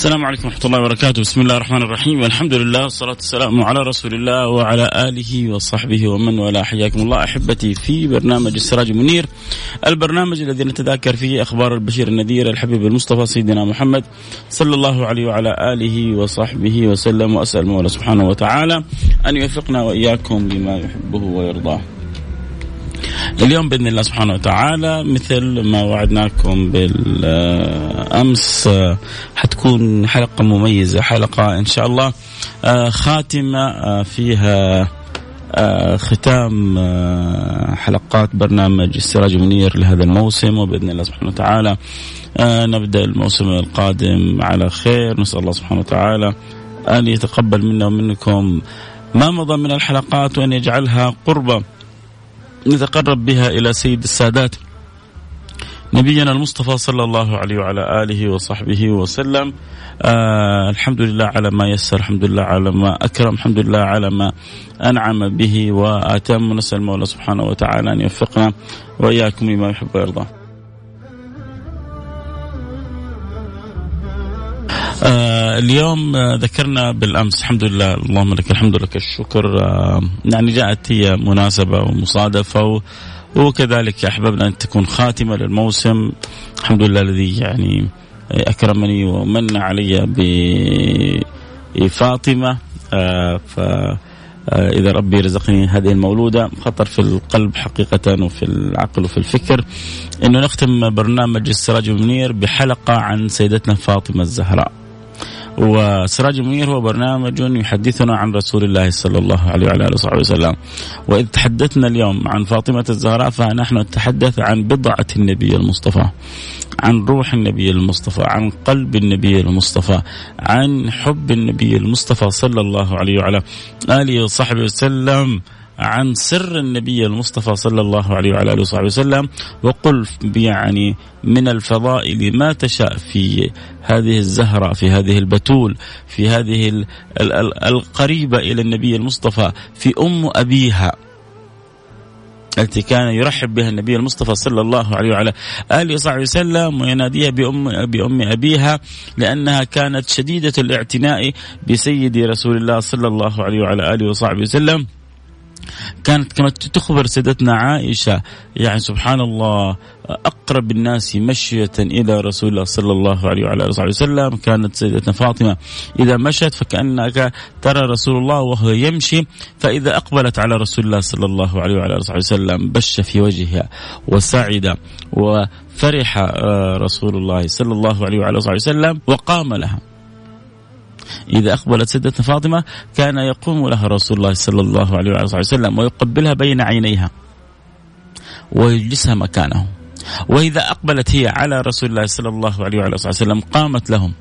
السلام عليكم ورحمة الله وبركاته. بسم الله الرحمن الرحيم. والحمد لله والصلاة والسلام على رسول الله وعلى آله وصحبه ومن والاه. حياكم الله أحبتي في برنامج السراج منير. البرنامج الذي نتذاكر فيه أخبار البشير النذير الحبيب المصطفى سيدنا محمد صلى الله عليه وعلى آله وصحبه وسلم. وأسأل المولى سبحانه وتعالى أن يوفقنا وإياكم لما يحبه ويرضاه. اليوم بإذن الله سبحانه وتعالى مثل ما وعدناكم بالأمس حتكون حلقة مميزة حلقة إن شاء الله خاتمة فيها ختام حلقات برنامج السراج منير لهذا الموسم وبإذن الله سبحانه وتعالى نبدأ الموسم القادم على خير. نسأل الله سبحانه وتعالى أن يتقبل منا ومنكم ما مضى من الحلقات وأن يجعلها قربة. نتقرب بها إلى سيد السادات نبينا المصطفى صلى الله عليه وعلى آله وصحبه وسلم آه الحمد لله على ما يسر الحمد لله على ما أكرم الحمد لله على ما أنعم به واتم نسأل المولى سبحانه وتعالى أن يوفقنا وإياكم لما يحب ويرضى. آه اليوم آه ذكرنا بالأمس الحمد لله اللهم لك الحمد لك الشكر آه يعني جاءت هي مناسبة ومصادفة و وكذلك احببنا أن تكون خاتمة للموسم. الحمد لله الذي يعني أكرمني ومن علي بفاطمة. آه ف إذا ربي رزقني هذه المولودة خطر في القلب حقيقة وفي العقل وفي الفكر. أنه نختم برنامج السراج المنير بحلقة عن سيدتنا فاطمة الزهراء. وسراج المنير هو برنامج يحدثنا عن رسول الله صلى الله عليه وعلى آله وصحبه وسلم. وإذ تحدثنا اليوم عن فاطمة الزهراء فنحن نتحدث عن بضعة النبي المصطفى. عن روح النبي المصطفى، عن قلب النبي المصطفى، عن حب النبي المصطفى صلى الله عليه وعلى آله وصحبه وسلم. عن سر النبي المصطفى صلى الله عليه وعلى آله وصحبه وسلم وقل يعني من الفضائل ما تشاء في هذه الزهرة في هذه البتول في هذه القريبة إلى النبي المصطفى في أم أبيها التي كان يرحب بها النبي المصطفى صلى الله عليه وعلى آله وصحبه وسلم ويناديها بام بأم أبيها لأنها كانت شديدة الاعتناء بسيد رسول الله صلى الله عليه وعلى آله وصحبه وسلم. كانت كما تخبر سيدتنا عائشة يعني سبحان الله أقرب الناس مشية إلى رسول الله صلى الله عليه وعلى آله وسلم. كانت سيدتنا فاطمة إذا مشت فكأنك ترى رسول الله وهو يمشي فإذا أقبلت على رسول الله صلى الله عليه وعلى آله وسلم بش في وجهها وسعد وفرح آه، رسول الله صلى الله عليه وعلى آله وسلم وقام لها. إذا أقبلت سيدتنا فاطمة كان يقوم لها رسول الله صلى الله عليه وسلم ويقبلها بين عينيها ويجلسها مكانه. وإذا أقبلت هي على رسول الله صلى الله عليه وسلم قامت لهم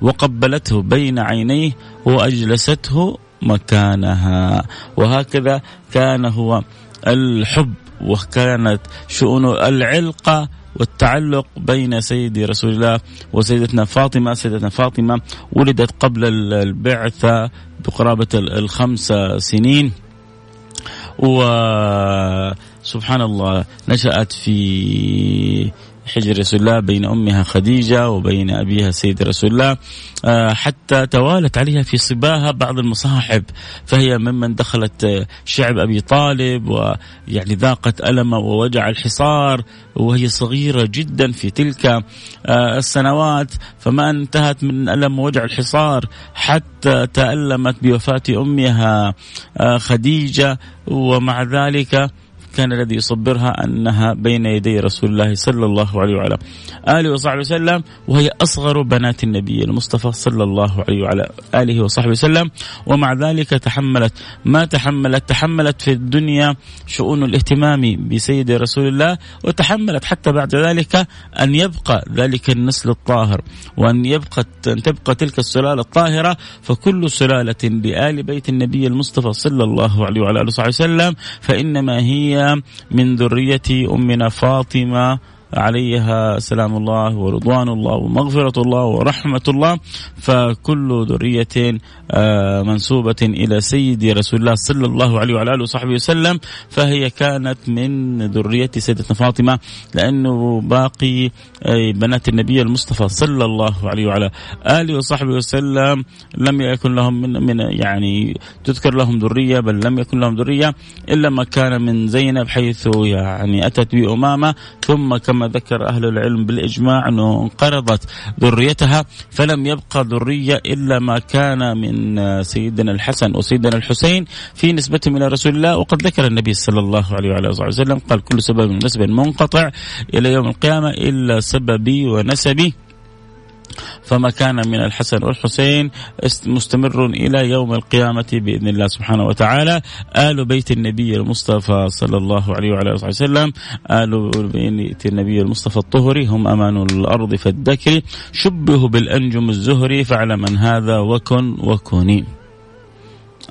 وقبلته بين عينيه وأجلسته مكانها. وهكذا كان هو الحب وكانت شؤون العلقة والتعلق بين سيدي رسول الله وسيدتنا فاطمة، سيدتنا فاطمة ولدت قبل البعثه بقرابة الخمس سنين. وسبحان الله نشأت في حجر رسول الله بين أمها خديجة وبين أبيها سيد رسول الله آه، حتى توالت عليها في صباها بعض المصاحب فهي ممن دخلت آه، شعب أبي طالب ويعني ذاقت ألم ووجع الحصار وهي صغيرة جدا في تلك آه، السنوات فما انتهت من ألم ووجع الحصار حتى تألمت بوفاة أمها خديجة ومع ذلك كان الذي يصبرها أنها بين يدي رسول الله صلى الله عليه وعلى آله وصحبه وسلم وهي أصغر بنات النبي المصطفى صلى الله عليه وعلى آله وصحبه وسلم. ومع ذلك تحملت ما تحملت تحملت في الدنيا شؤون الاهتمام بسيد رسول الله وتحملت حتى بعد ذلك أن يبقى ذلك النسل الطاهر. وأن يبقى أن تبقى تلك السلالة الطاهرة فكل سلالة لآل بيت النبي المصطفى صلى الله عليه وعلى آله وصحبه وسلم فإنما هي من ذرية أمنا فاطمة عليها سلام الله ورضوان الله ومغفرة الله ورحمة الله. فكل ذرية آه، منسوبة إلى سيد رسول الله صلى الله عليه وعلى آله وصحبه وسلم. فهي كانت من ذرية سيدتنا فاطمة لأنه باقي بنات النبي المصطفى صلى الله عليه وعلى آله وصحبه وسلم. لم يكن لهم من, من يعني تذكر لهم ذرية بل لم يكن لهم ذرية إلا ما كان من زينب حيث يعني أتت بأمامة ثم كما كما ذكر أهل العلم بالإجماع أنه انقرضت ذريتها فلم يبقى ذرية إلا ما كان من سيدنا الحسن وسيدنا الحسين في نسبتهم إلى رسول الله. وقد ذكر النبي صلى الله عليه وعلى آله وسلم قال كل سبب من نسب منقطع إلى يوم القيامة إلا سببي ونسبي. فما كان من الحسن والحسين مستمر إلى يوم القيامة بإذن الله سبحانه وتعالى. آل بيت النبي المصطفى صلى الله عليه وعلى آله وسلم. آل بيت النبي المصطفى الطهري هم أمان الأرض فالذكر. شبه بالأنجم الزهري فاعلم من هذا وكن وكوني.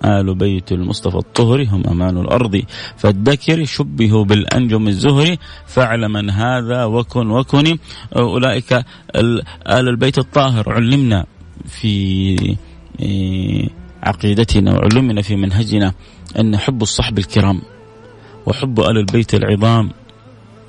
آل بيت المصطفى الطهري هم أمان الأرض. فالذكر شبهوا بالأنجم الزهري فاعلم هذا وكن وكن. أولئك آل البيت الطاهر علمنا في إيه، عقيدتنا وعلمنا في منهجنا أن حب الصحب الكرام وحب آل البيت العظام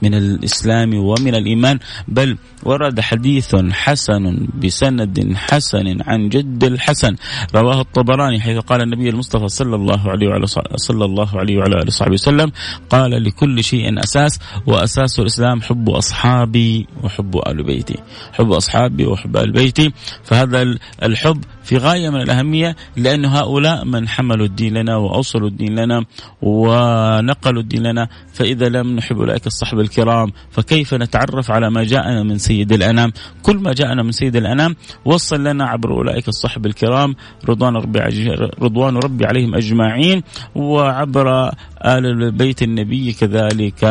من الإسلام ومن الإيمان بل ورد حديث حسن بسند حسن عن جد الحسن. رواه الطبراني حيث قال النبي المصطفى صلى الله عليه وعلى صلى الله عليه وعلى آله وصحبه وسلم قال لكل شيء أساس وأساس الإسلام حب أصحابي وحب آل بيتي حب أصحابي وحب آل بيتي. فهذا الحب في غاية من الأهمية لأن هؤلاء من حملوا الدين لنا وأوصلوا الدين لنا ونقلوا الدين لنا. فإذا لم نحب أولئك الصحبه الكرام فكيف نتعرف على ما جاءنا من سيد الأنام؟ كل ما جاءنا من سيد الأنام وصل لنا عبر أولئك الصحب الكرام رضوان ربي رضوان ربي عليهم أجمعين وعبر آل بيت النبي كذلك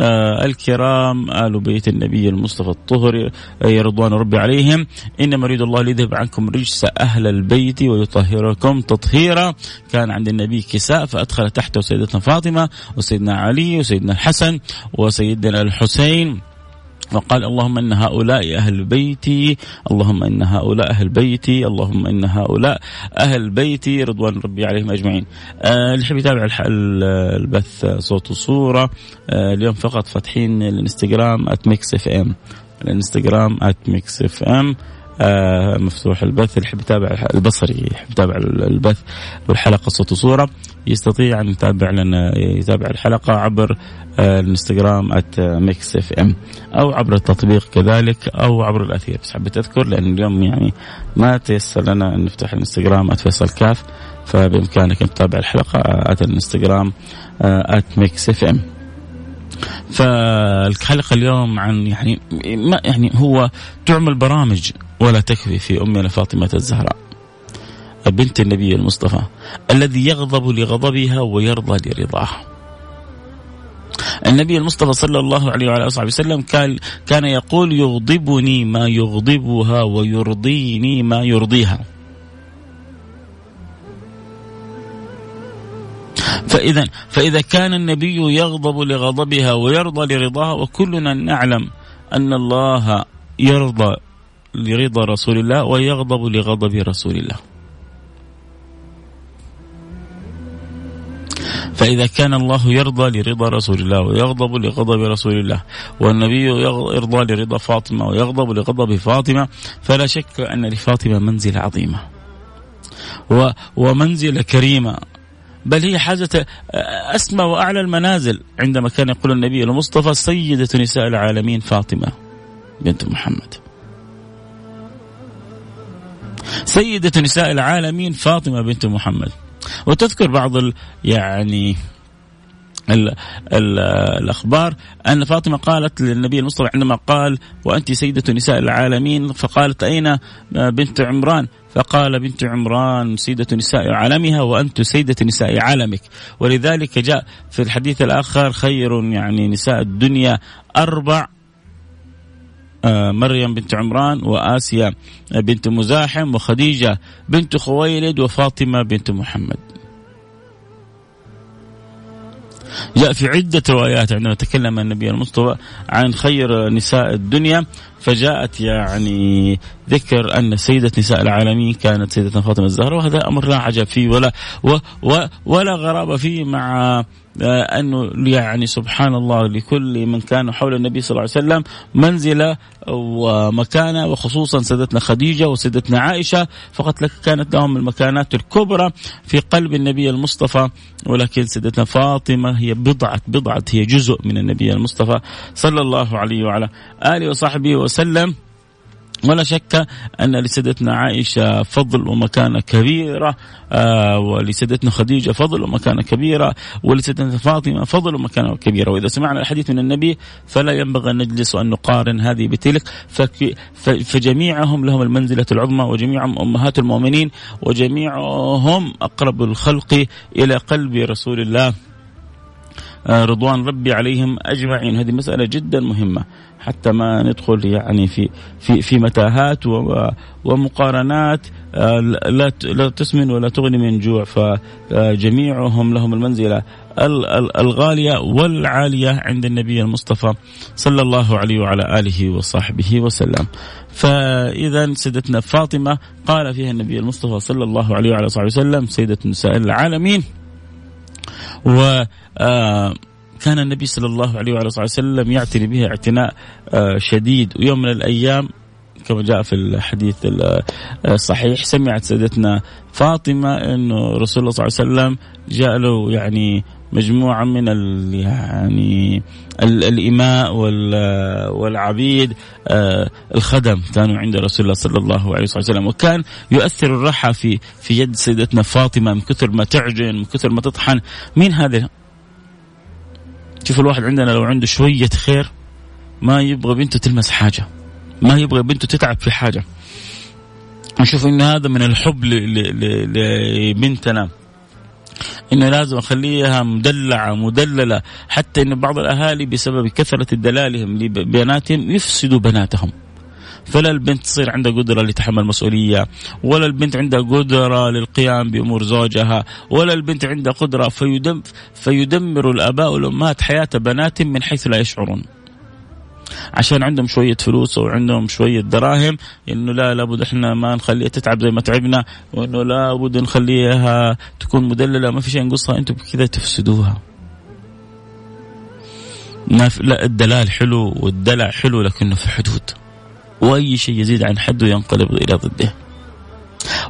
آه الكرام آل بيت النبي المصطفى الطهري رضوان ربي عليهم. انما يريد الله ليذهب عنكم رجس أهل البيت ويطهركم تطهيرا. كان عند النبي كساء فأدخل تحته سيدتنا فاطمة وسيدنا علي وسيدنا الحسن وسيدنا الحسين وقال اللهم إن هؤلاء أهل بيتي اللهم إن هؤلاء أهل بيتي اللهم إن هؤلاء أهل بيتي رضوان ربي عليهم أجمعين. آه اللي يحب يتابع البث صوت وصورة آه اليوم فقط فاتحين الانستغرام @Mix FM الانستغرام @Mix FM مفتوح البث اللي يحب يتابع البصري يحب يتابع البث والحلقة صوت وصورة يستطيع أن يتابع لنا يتابع الحلقة عبر آه الانستغرام @Mix FM أو عبر التطبيق كذلك أو عبر الأثير. بس حبيت أذكر لأن اليوم يعني ما تيسر لنا أن نفتح الانستغرام @فيصل كاف فبإمكانك أن تتابع الحلقة الانستغرام @Mix FM فالحلقة اليوم عن يعني ما يعني هو تعمل برامج ولا تكفي في أمنا فاطمة الزهراء بنت النبي المصطفى الذي يغضب لغضبها ويرضى لرضاها النبي المصطفى صلى الله عليه وعلى آله وسلم كان كان يقول يغضبني ما يغضبها ويرضيني ما يرضيها. فإذا فإذا كان النبي يغضب لغضبها ويرضى لرضاها وكلنا نعلم أن الله يرضى لرضا رسول الله ويغضب لغضب رسول الله. فإذا كان الله يرضى لرضا رسول الله ويغضب لغضب رسول الله والنبي يرضى لرضا فاطمة ويغضب لغضب فاطمة فلا شك أن لفاطمة منزلة عظيمة. ومنزلة كريمة. بل هي حاجة أسمى وأعلى المنازل عندما كان يقول النبي المصطفى سيدة نساء العالمين فاطمة بنت محمد. سيدة نساء العالمين فاطمة بنت محمد. وتذكر بعض ال يعني ال ال الأخبار أن فاطمة قالت للنبي المصطفى عندما قال وأنت سيدة نساء العالمين فقالت أين بنت عمران؟ فقال بنت عمران سيدة نساء عالمها وأنت سيدة نساء عالمك. ولذلك جاء في الحديث الآخر خير يعني نساء الدنيا أربع مريم بنت عمران وآسيا بنت مزاحم وخديجة بنت خويلد وفاطمة بنت محمد. جاء في عدة روايات عندما تكلم النبي المصطفى عن خير نساء الدنيا. فجاءت يعني ذكر أن سيدة نساء العالمين كانت سيدة فاطمة الزهراء وهذا أمر لا عجب فيه ولا و و ولا غرابة فيه مع آه، انه يعني سبحان الله لكل من كان حول النبي صلى الله عليه وسلم منزله ومكانه وخصوصا سيدتنا خديجة وسيدتنا عائشة فقط لك كانت لهم المكانات الكبرى في قلب النبي المصطفى ولكن سيدتنا فاطمة هي بضعة بضعة هي جزء من النبي المصطفى صلى الله عليه وعلى آله وصحبه وسلم. ولا شك أن لسيدتنا عائشة فضل ومكانة كبيرة آه ولسيدتنا خديجة فضل ومكانة كبيرة ولسيدتنا فاطمة فضل ومكانة كبيرة. وإذا سمعنا الحديث من النبي فلا ينبغي أن نجلس وأن نقارن هذه بتلك. فجميعهم لهم المنزلة العظمى وجميعهم أمهات المؤمنين وجميعهم أقرب الخلق إلى قلب رسول الله. رضوان ربي عليهم أجمعين. هذه مسألة جدا مهمة. حتى ما ندخل يعني في في في متاهات ومقارنات آه، لا لا تسمن ولا تغني من جوع. فجميعهم لهم المنزلة الغالية والعالية عند النبي المصطفى صلى الله عليه وعلى آله وصحبه وسلم. فاذا سيدتنا فاطمة قال فيها النبي المصطفى صلى الله عليه وعلى صحبه وسلم سيدة نساء العالمين و كان النبي صلى الله عليه وعلى صحبه وسلم يعتني بها اعتناء شديد. ويوم من الأيام كما جاء في الحديث الصحيح سمعت سيدتنا فاطمة إنه رسول الله صلى الله عليه وسلم جاء له يعني مجموعة من ال يعني الإماء والعبيد آه، الخدم كانوا عند رسول الله صلى الله عليه وسلم. وكان يؤثر الرحى في في يد سيدتنا فاطمة من كثر ما تعجن من كثر ما تطحن. مين هذا؟ شوف الواحد عندنا لو عنده شوية خير ما يبغى بنته تلمس حاجة ما يبغى بنته تتعب في حاجة. نشوف إن هذا من الحب لبنتنا. إنه لازم أخليها مدلعة مدللة. حتى إن بعض الأهالي بسبب كثرة دلالهم لبناتهم يفسدوا بناتهم. فلا البنت تصير عندها قدرة لتحمل مسؤولية ولا البنت عندها قدرة للقيام بأمور زوجها ولا البنت عندها قدرة فيدم فيدمر الآباء والأمهات حياة بناتهم من حيث لا يشعرون. عشان عندهم شوية فلوس أو عندهم شوية دراهم إنه لا لابد إحنا ما نخليها تتعب زي ما تعبنا وإنه لابد نخليها تكون مدللة ما في شيء نقصها أنتم كذا تفسدوها. لا الدلال حلو والدلع حلو لكنه في حدود. وأي شيء يزيد عن حده ينقلب إلى ضده.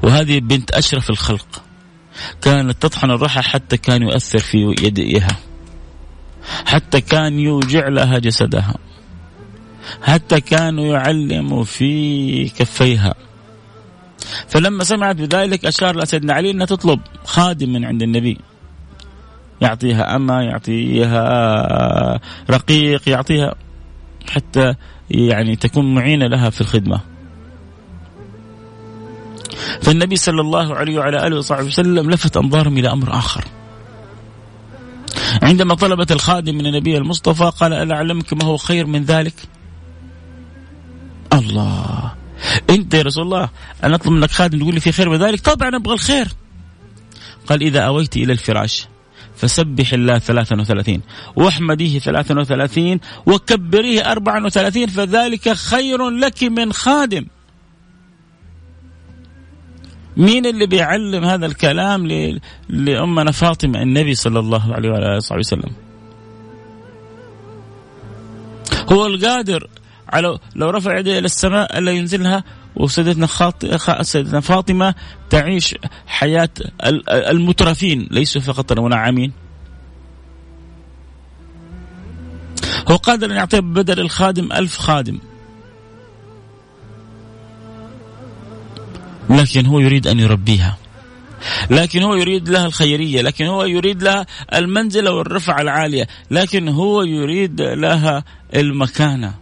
وهذه بنت أشرف الخلق. كانت تطحن الرحى حتى كان يؤثر في يديها. حتى كان يوجع لها جسدها. حتى كانوا يعلم في كفيها. فلما سمعت بذلك أشار لسيدنا علي أنها تطلب خادم من عند النبي. يعطيها أما يعطيها رقيق يعطيها حتى يعني تكون معينة لها في الخدمة. فالنبي صلى الله عليه وعلى آله وصحبه وسلم لفت أنظارهم إلى أمر آخر. عندما طلبت الخادم من النبي المصطفى قال ألا أعلمك ما هو خير من ذلك؟ الله. انت يا رسول الله أنا أطلب منك خادم تقول لي في خير من ذلك طبعا أبغى الخير. قال إذا أويت إلى الفراش فسبح الله 33 واحمديه 33 وكبريه 34 فذلك خير لك من خادم. مين اللي بيعلم هذا الكلام لأمنا فاطمة النبي صلى الله عليه وعلى آله وسلم؟ هو القادر على لو رفع يديه إلى السماء ألا ينزلها. وسيدتنا. سيدتنا فاطمة تعيش حياة المترفين ليسوا فقط المنعمين هو قادر أن يعطي بدل الخادم ألف خادم. لكن هو يريد أن يربيها. لكن هو يريد لها الخيرية. لكن هو يريد لها المنزله والرفعه العالية. لكن هو يريد لها المكانة.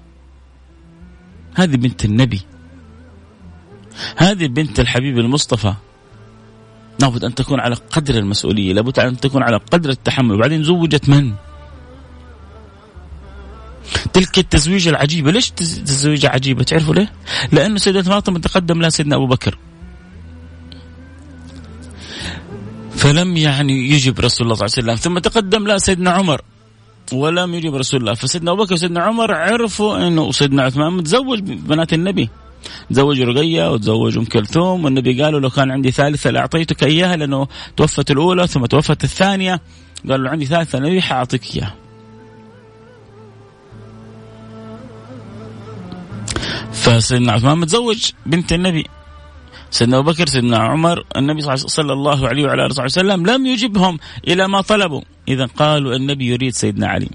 هذه بنت النبي. هذه بنت الحبيب المصطفى. لابد أن تكون على قدر المسؤولية لابد أن تكون على قدر التحمل. وبعدين زوجت من؟ تلك التزويجة العجيبة. ليش تزويجة عجيبة؟ تعرفوا ليه؟ لأنه سيدة فاطمة تقدم لها سيدنا أبو بكر. فلم يعني يجب رسول الله صلى الله عليه وسلم. ثم تقدم لها سيدنا عمر. ولم يجب رسول الله. فسيدنا أبو بكر وسيدنا عمر عرفوا إنه سيدنا عثمان متزوج بنات النبي. تزوج رقية وتزوج أم كلثوم والنبي قالوا لو كان عندي ثالثة لأعطيتك إياها لأنه توفت الأولى ثم توفت الثانية. قالوا لو عندي ثالثة النبي حأعطيك إياها. فسيدنا عثمان متزوج بنت النبي. سيدنا أبو بكر سيدنا عمر النبي صلى الله عليه وعلى آله وسلم لم يجبهم إلى ما طلبوا. إذا قالوا النبي يريد سيدنا علي.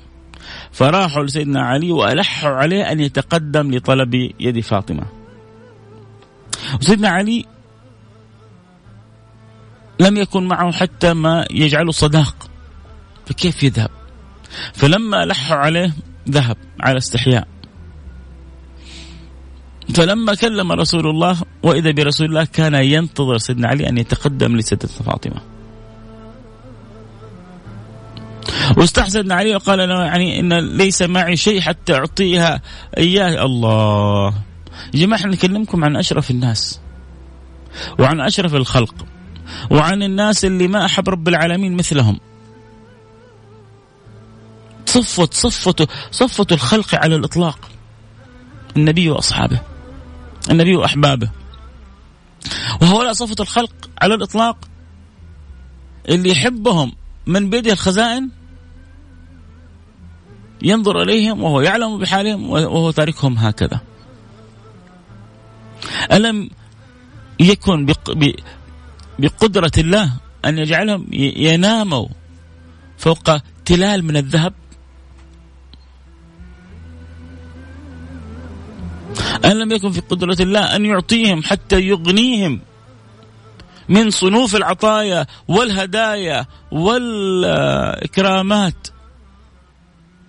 فراحوا لسيدنا علي وألحوا عليه أن يتقدم لطلب يد فاطمة. وسيدنا علي لم يكن معه حتى ما يجعله صداق فكيف يذهب؟ فلما لحوا عليه ذهب على استحياء. فلما كلم رسول الله وإذا برسول الله كان ينتظر سيدنا علي أن يتقدم لسيدتنا فاطمة. واستحسن علي وقال له يعني إن ليس معي شيء حتى أعطيها إياه الله. يا جماعة إحنا نكلمكم عن أشرف الناس. وعن أشرف الخلق. وعن الناس اللي ما أحب رب العالمين مثلهم. صفة صفة صفة الخلق على الإطلاق. النبي وأصحابه. النبي وأحبابه. وهؤلاء صفة الخلق على الإطلاق. اللي يحبهم من بيده الخزائن ينظر إليهم وهو يعلم بحالهم وهو تاركهم هكذا. ألم يكن بقدرة الله أن يجعلهم يناموا فوق تلال من الذهب؟ أن لم يكن في قدرة الله أن يعطيهم حتى يغنيهم من صنوف العطايا والهدايا والإكرامات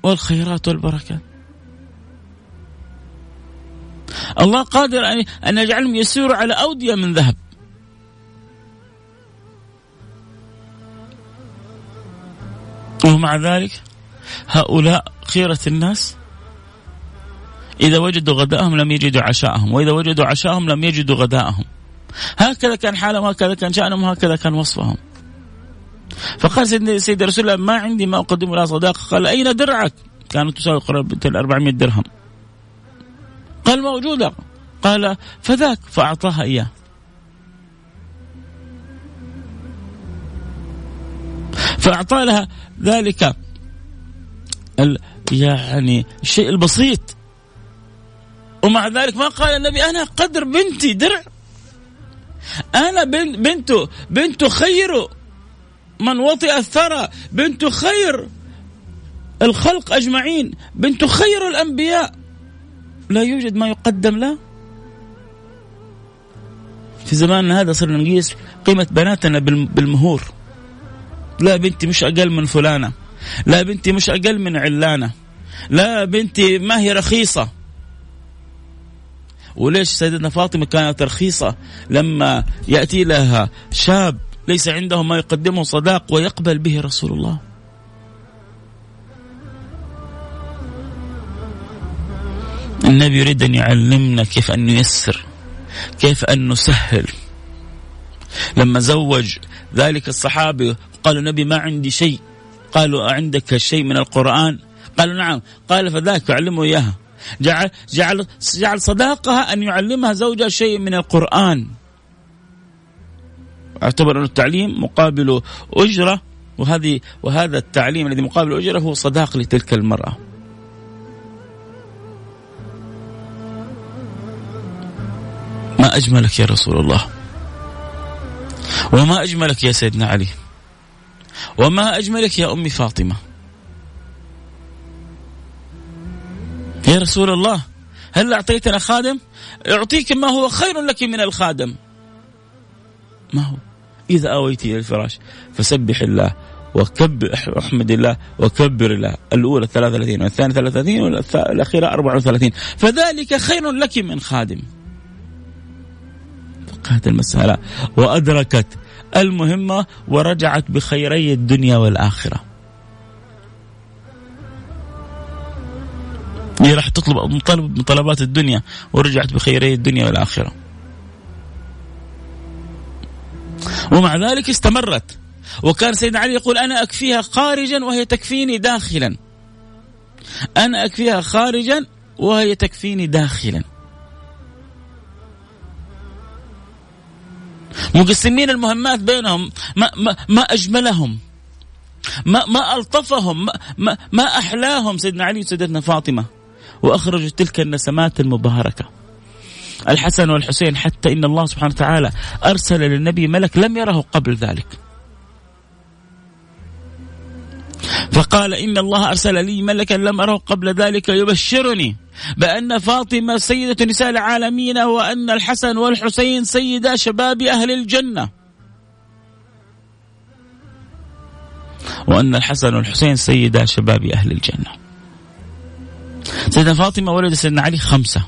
والخيرات والبركات. الله قادر أن يجعلهم يسيروا على أودية من ذهب. ومع ذلك هؤلاء خيرة الناس إذا وجدوا غداءهم لم يجدوا عشاءهم وإذا وجدوا عشاءهم لم يجدوا غداءهم. هكذا كان حالهم هكذا كان شأنهم هكذا كان وصفهم. فقال سيدنا سيد رسول الله ما عندي ما أقدم لها صداقة. قال أين درعك؟ كانت تساوي قرابة ال 400 درهم. قال موجودة. قال فذاك. فأعطاها إياه. فأعطى لها ذلك يعني الشيء البسيط. ومع ذلك ما قال النبي أنا قدر بنتي درع. أنا بنت بنته بنت خير. من وطئ الثرى بنت خير. الخلق أجمعين بنت خير الأنبياء. لا يوجد ما يقدم له في زماننا هذا صرنا نقيس قيمة بناتنا بالمهور. لا بنتي مش أقل من فلانة. لا بنتي مش أقل من علانة. لا بنتي ما هي رخيصة. وليش سيدتنا فاطمة كانت رخيصة لما يأتي لها شاب ليس عنده ما يقدمه صداق ويقبل به رسول الله؟ النبي يريد أن يعلمنا كيف أن نيسر كيف أن نسهل. لما زوج ذلك الصحابي قالوا النبي ما عندي شيء قالوا عندك شيء من القرآن؟ قالوا نعم قال فذاك يعلمه إياها. جعل, جعل, جعل صداقها أن يعلمها زوجها شيء من القرآن. أعتبر أن التعليم مقابل أجرة وهذه وهذا التعليم الذي مقابل أجرة هو صداق لتلك المرأة. ما أجملك يا رسول الله؟ وما أجملك يا سيدنا علي؟ وما أجملك يا أمي فاطمة؟ يا رسول الله هل أعطيتنا خادم؟ أعطيك ما هو خير لك من الخادم. ما هو؟ إذا أويت إلى الفراش فسبح الله وكبر احمد الله وكبر الله. الأولى 33 والثانية 33 والأخيرة 34 فذلك خير لك من خادم. فقهت المسألة وأدركت المهمة ورجعت بخيري الدنيا والآخرة. هي راح تطلب مطلب من طلبات الدنيا ورجعت بخيري الدنيا والآخرة. ومع ذلك استمرت. وكان سيدنا علي يقول أنا أكفيها خارجا وهي تكفيني داخلا. أنا أكفيها خارجا وهي تكفيني داخلا. مقسمين المهمات بينهم ما, ما, ما أجملهم ما ما ألطفهم ما, ما, ما أحلاهم سيدنا علي وسيدتنا فاطمة. وأخرجوا تلك النسمات المباركة. الحسن والحسين حتى إن الله سبحانه وتعالى أرسل للنبي ملك لم يره قبل ذلك. فقال إن الله أرسل لي ملكا لم أره قبل ذلك يبشرني بأن فاطمة سيدة نساء العالمين وأن الحسن والحسين سيدا شباب أهل الجنة. وأن الحسن والحسين سيدا شباب أهل الجنة. سيدنا فاطمة ولد سيدنا علي خمسة.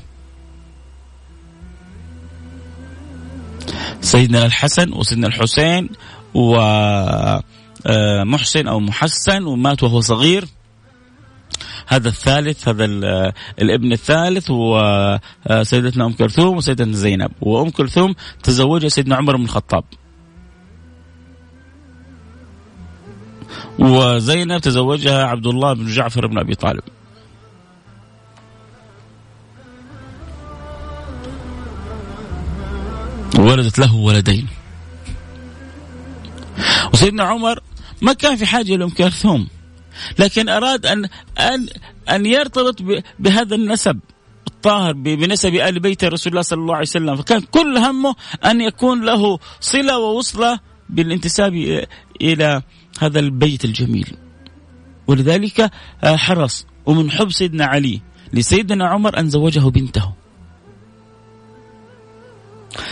سيدنا الحسن وسيدنا الحسين ومحسن أو محسن ومات وهو صغير. هذا الثالث هذا الابن الثالث وسيدتنا أم كلثوم وسيدتنا زينب. وأم كلثوم تزوجها سيدنا عمر بن الخطاب. وزينب تزوجها عبد الله بن جعفر بن أبي طالب. ولدت له ولدين. وسيدنا عمر ما كان في حاجة لام كلثوم لكن أراد ان ان أن يرتبط بهذا النسب الطاهر بنسب آل بيت رسول الله صلى الله عليه وسلم. فكان كل همه أن يكون له صلة ووصلة بالانتساب إلى هذا البيت الجميل. ولذلك حرص. ومن حب سيدنا علي لسيدنا عمر أن زوجه بنته.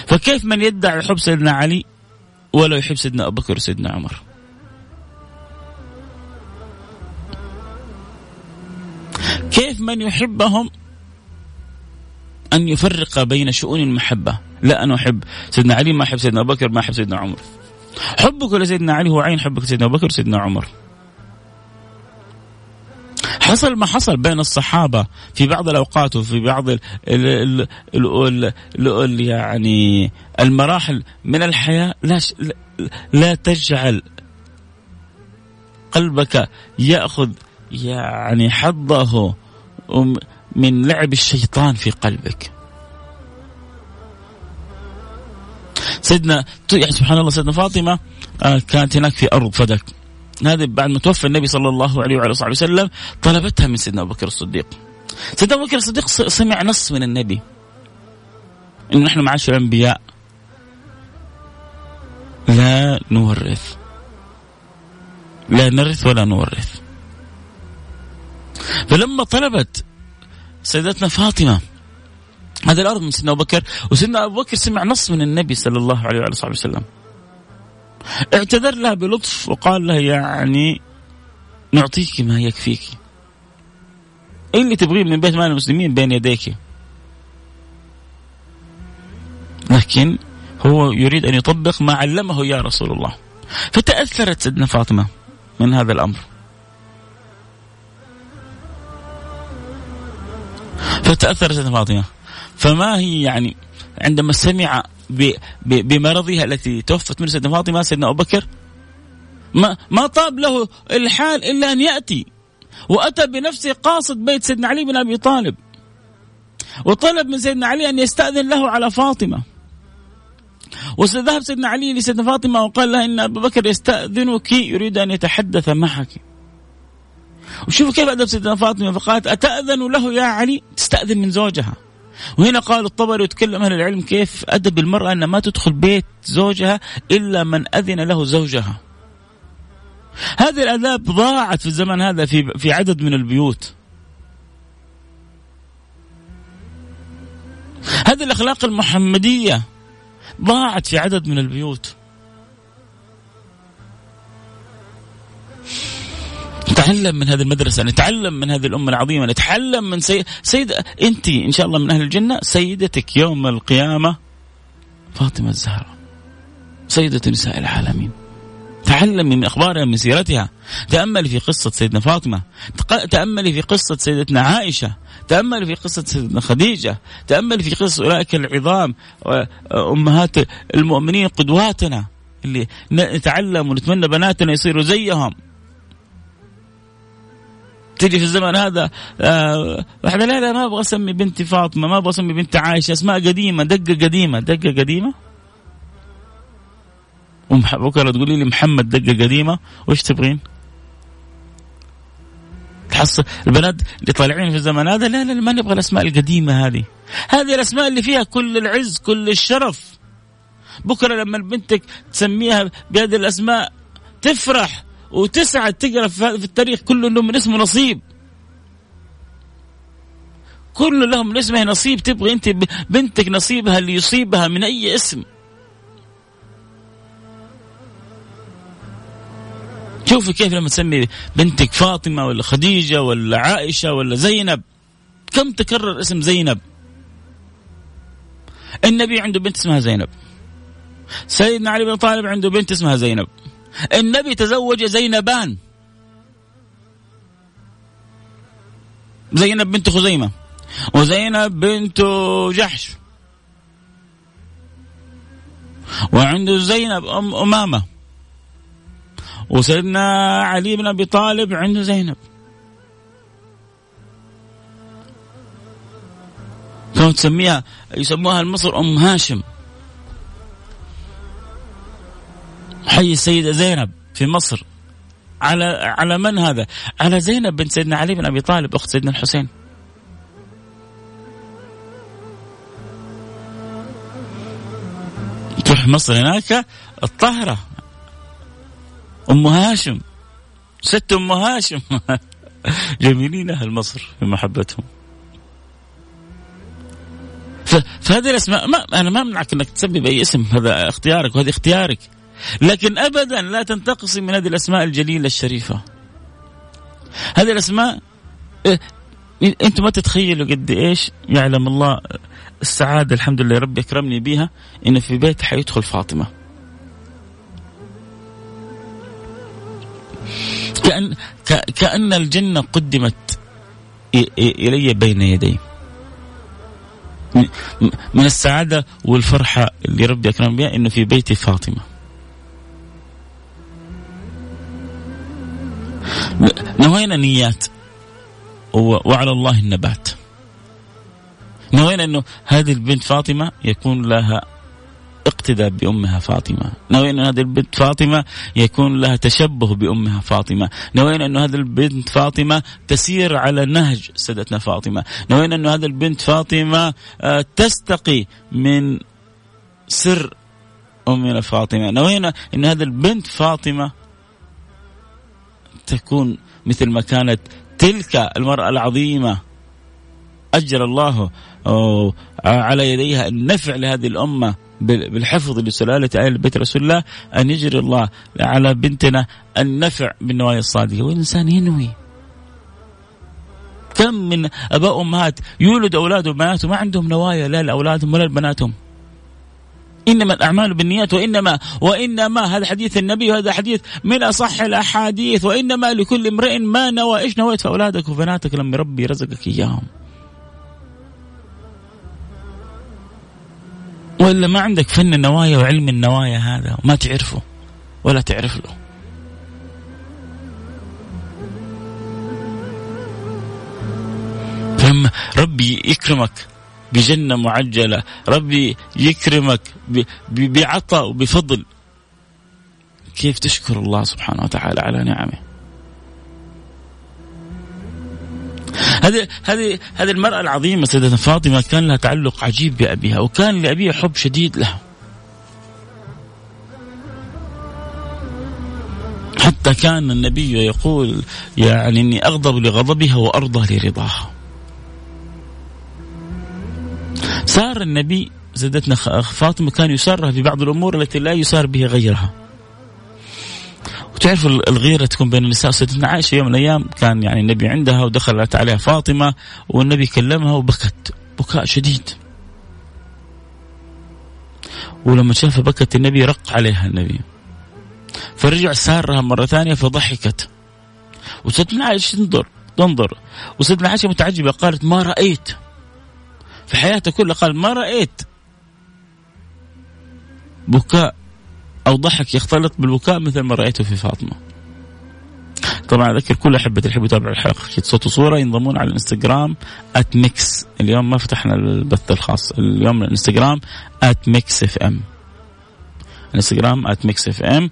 فكيف من يدعي حب سيدنا علي ولا يحب سيدنا أبو بكر وسيدنا عمر؟ كيف من يحبهم أن يفرق بين شؤون المحبة؟ لا أنا أحب سيدنا علي ما أحب سيدنا أبو بكر ما أحب سيدنا عمر. حبك لسيدنا علي هو عين حبك لسيدنا أبو بكر وسيدنا عمر. حصل ما حصل بين الصحابة في بعض الأوقات وفي بعض ال ال ال ال ال يعني المراحل من الحياة لا, لا تجعل قلبك يأخذ يعني حظه من لعب الشيطان في قلبك. سيدنا يعني سبحان الله سيدنا فاطمة آه، كانت هناك في أرض فدك. هذه بعد ما توفى النبي صلى الله عليه وعلى صحبه وسلم طلبتها من سيدنا أبو بكر الصديق. سيدنا أبو بكر الصديق سمع نص من النبي. إنه نحن معاشر الأنبياء. لا نورث. لا نرث ولا نورث. فلما طلبت سيدتنا فاطمة هذا الأرض من سيدنا أبو بكر وسيدنا أبو بكر سمع نص من النبي صلى الله عليه وعلى صحبه وسلم. اعتذر لها بلطف وقال لها يعني نعطيك ما يكفيك. إيه اللي تبغيه من بيت مال المسلمين بين يديك؟ لكن هو يريد أن يطبق ما علمه يا رسول الله. فتأثرت سيدنا فاطمة من هذا الأمر. فتاثرت سيدنا فاطمة. فما هي يعني عندما سمع بمرضها التي توفت من سيدنا فاطمة سيدنا أبو بكر. ما ما طاب له الحال إلا أن يأتي. وأتى بنفسه قاصد بيت سيدنا علي بن أبي طالب. وطلب من سيدنا علي أن يستأذن له على فاطمة. وذهب سيدنا علي لسيدنا فاطمة وقال لها إن أبو بكر يستأذنك يريد أن يتحدث معك. وشوفوا كيف أدب سيدنا فاطمة فقالت أتأذن له يا علي؟ تستأذن من زوجها. وهنا قال الطبري يتكلم أهل العلم كيف أدب المرأة انها ما تدخل بيت زوجها إلا من أذن له زوجها. هذه الآداب ضاعت في الزمن هذا في في عدد من البيوت. هذه الأخلاق المحمدية ضاعت في عدد من البيوت. نتعلم من هذه المدرسة نتعلم من هذه الأمة العظيمة نتعلم من سيد, سيد أنت إن شاء الله من أهل الجنة سيدتك يوم القيامة فاطمة الزهراء سيدة نساء العالمين. تعلمي من أخبارها من سيرتها. تأملي في قصة سيدنا فاطمة. تأملي في قصة سيدتنا عائشة. تأملي في قصة سيدنا خديجة. تأملي في قصة أولئك العظام أمهات المؤمنين قدواتنا اللي نتعلم ونتمنى بناتنا يصيروا زيهم. تجي في الزمن هذا آه لا لا ما أبغى أسمي بنتي فاطمة ما أبغى أسمي بنتي عائشه أسماء قديمة دقة قديمة دقة قديمة. بكرة تقولي لي محمد دقة قديمة وش تبغين؟ تحصل البنات اللي طالعين في الزمن هذا لا لا ما نبغى الأسماء القديمة هذه. هذه الأسماء اللي فيها كل العز كل الشرف. بكرة لما بنتك تسميها بهذه الأسماء تفرح. وتسعد تقرأ في التاريخ كل إنه من اسمه نصيب. كل لهم من اسمه نصيب تبغي أنت بنتك نصيبها اللي يصيبها من أي اسم. شوفي كيف لما تسمي بنتك فاطمة ولا خديجة ولا عائشة ولا زينب. كم تكرر اسم زينب؟ النبي عنده بنت اسمها زينب. سيدنا علي بن طالب عنده بنت اسمها زينب. النبي تزوج زينبان. زينب بنت خزيمة وزينب بنت جحش. وعنده زينب أم أمامة. وسيدنا علي بن أبي طالب عنده زينب. كانوا تسميها يسموها المصر أم هاشم. حي السيدة زينب في مصر. على على من هذا؟ على زينب بنت سيدنا علي بن أبي طالب أخت سيدنا الحسين. تروح مصر هناك الطاهرة. أم هاشم. ست أم هاشم. جميلين أهل مصر في محبتهم. فهذه الأسماء ما أنا ما أمنعك أنك تسمي بأي اسم هذا اختيارك وهذا اختيارك. لكن ابدا لا تنتقصي من هذه الأسماء الجليلة الشريفة. هذه الأسماء إيه أنتم ما تتخيلوا قد إيش يعلم الله السعادة الحمد لله ربي اكرمني بها انه في بيت حيدخل فاطمة. كأن كأن الجنة قدمت إلي بين يدي من السعادة والفرحة اللي ربي أكرم بها إنه في بيتي فاطمة نوينا نيات. وعلى الله النبات. نوينا أنه هذه البنت فاطمة يكون لها اقتداء بأمها فاطمة. نوينا أن هذه البنت فاطمة يكون لها تشبه بأمها فاطمة. نوينا أن هذه البنت فاطمة تسير على نهج سيدتنا فاطمة. نوينا أن هذه البنت فاطمة آه، تستقي من سر أمنا فاطمة. نوينا أن هذه البنت فاطمة تكون مثل ما كانت تلك المرأة العظيمة. أجر الله على يديها النفع لهذه الأمة بالحفظ لسلالة آل بيت رسول الله أن يجري الله على بنتنا النفع بالنوايا الصادقة والإنسان ينوي؟ كم من أباء أمهات يولد اولاده وبناته ما عندهم نوايا لا لأولادهم ولا لبناتهم. إنما الأعمال بالنيات وانما وإنما هذا حديث النبي وهذا حديث من أصح الأحاديث وإنما لكل امرئ ما نوى إيش نويت؟ في اولادك وبناتك لما ربي رزقك إياهم. ولا ما عندك فن النوايا وعلم النوايا هذا وما تعرفه ولا تعرف له. فلما ربي يكرمك بجنة معجلة. ربي يكرمك بعطاء وبفضل. كيف تشكر الله سبحانه وتعالى على نعمه؟ هذه هذه هذه المرأة العظيمة سيدتنا فاطمة كان لها تعلق عجيب بأبيها وكان لأبيها حب شديد لها. حتى كان النبي يقول يعني إني أغضب لغضبها وأرضى لرضاها. صار النبي سيدتنا فاطمة كان يسرها في بعض الأمور التي لا يسار بها غيرها. وتعرف الغيرة تكون بين النساء. سيدتنا عائشة يوم من الأيام كان يعني النبي عندها ودخلت عليها فاطمة والنبي كلمها وبكت. بكاء شديد. ولما شافها بكت النبي رق عليها النبي. فرجع سارها مرة ثانية فضحكت. وسيدنا عائشة تنظر تنظر. وسيدنا عائشة متعجبة قالت ما رأيت. في حياته كلها قال ما رأيت بكاء أو ضحك يختلط بالبكاء مثل ما رأيته في فاطمة. طبعا أذكر كل احبتي اللي يحبوا يتابعوا الحلقة. صوت وصورة ينضمون على الإنستغرام at Mix اليوم ما فتحنا البث الخاص. اليوم الإنستغرام at Mix FM الإنستغرام at Mix FM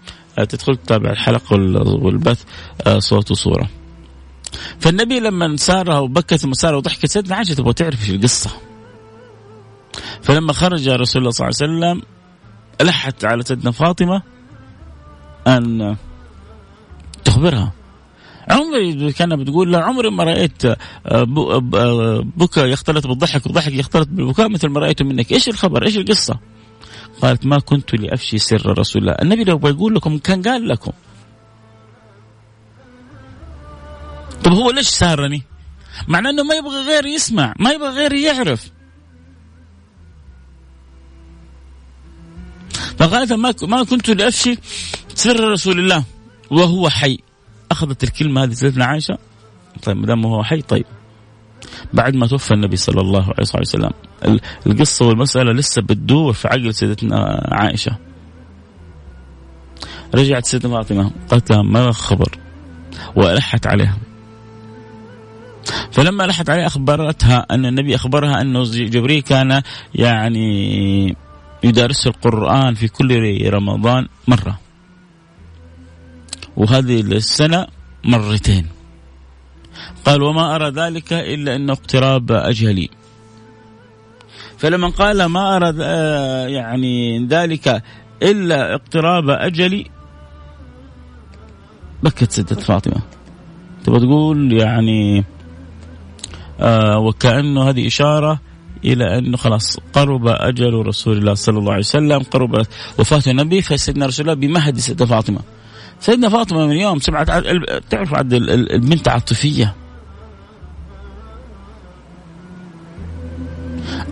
تدخل تتابع الحلقة والبث آه، صوت وصورة. فالنبي لما سارها وبكت مسارها وضحكت سيدنا عائشة تبغى تعرف إيش القصة. فلما خرج رسول الله صلى الله عليه وسلم ألحت على سيدنا فاطمة أن تخبرها. عمري كان بتقول لا عمري ما رأيت آه، آه، بكى يختلط بالضحك وضحك يختلط بالبكاء مثل ما رأيته منك. إيش الخبر؟ إيش القصة؟ قالت ما كنت لأفشي سر رسول الله. النبي لو بيقول لكم كان قال لكم. طب هو ليش سارني؟ معناه إنه ما يبغى غير يسمع ما يبغى غير يعرف. فقالت ما كنت لأفشي سر رسول الله وهو حي. أخذت الكلمة هذه سيدنا عائشة. طيب ما دام هو حي طيب. بعد ما توفى النبي صلى الله عليه وسلم القصة والمسألة لسه بتدور في عقل سيدتنا عائشة. رجعت سيدنا فاطمة قالت لها ما خبر وألحت عليها. فلما لحت عليها أخبرتها أن النبي أخبرها أنه جبريل كان يعني يدارس القرآن في كل رمضان مرة. وهذه السنة مرتين. قال وما أرى ذلك إلا أنه اقتراب أجلي. فلما قال ما أرى يعني ذلك إلا اقتراب أجلي بكت سيدة فاطمة. تبغى تقول يعني آه وكأنه هذه إشارة إلى انه خلاص قرب أجل رسول الله صلى الله عليه وسلم قرب وفاة النبي فسيدنا رسول الله بمهد سيدنا فاطمة. سيدنا فاطمة من يوم سمعت تعرف عد البنت عاطفية.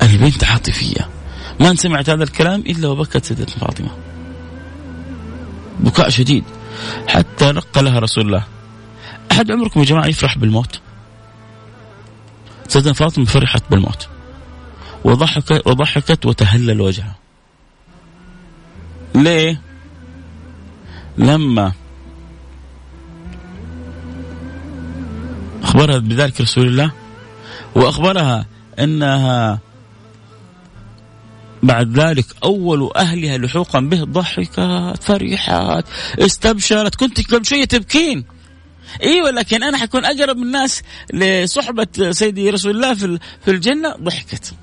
البنت عاطفية. ما سمعت هذا الكلام إلا وبكت سيدتنا فاطمة. بكاء شديد. حتى رق لها رسول الله. أحد عمركم يا جماعة يفرح بالموت؟ سيدنا فاطمة فرحت بالموت. وضحك وضحكت وتهلل وجهها ليه؟ لما أخبرها بذلك رسول الله وأخبرها أنها بعد ذلك أول أهلها لحوقا به ضحكت فرحت استبشرت. كنت قبل شوية تبكين. أيوه لكن أنا حكون أقرب الناس لصحبة سيدي رسول الله في في الجنة ضحكت.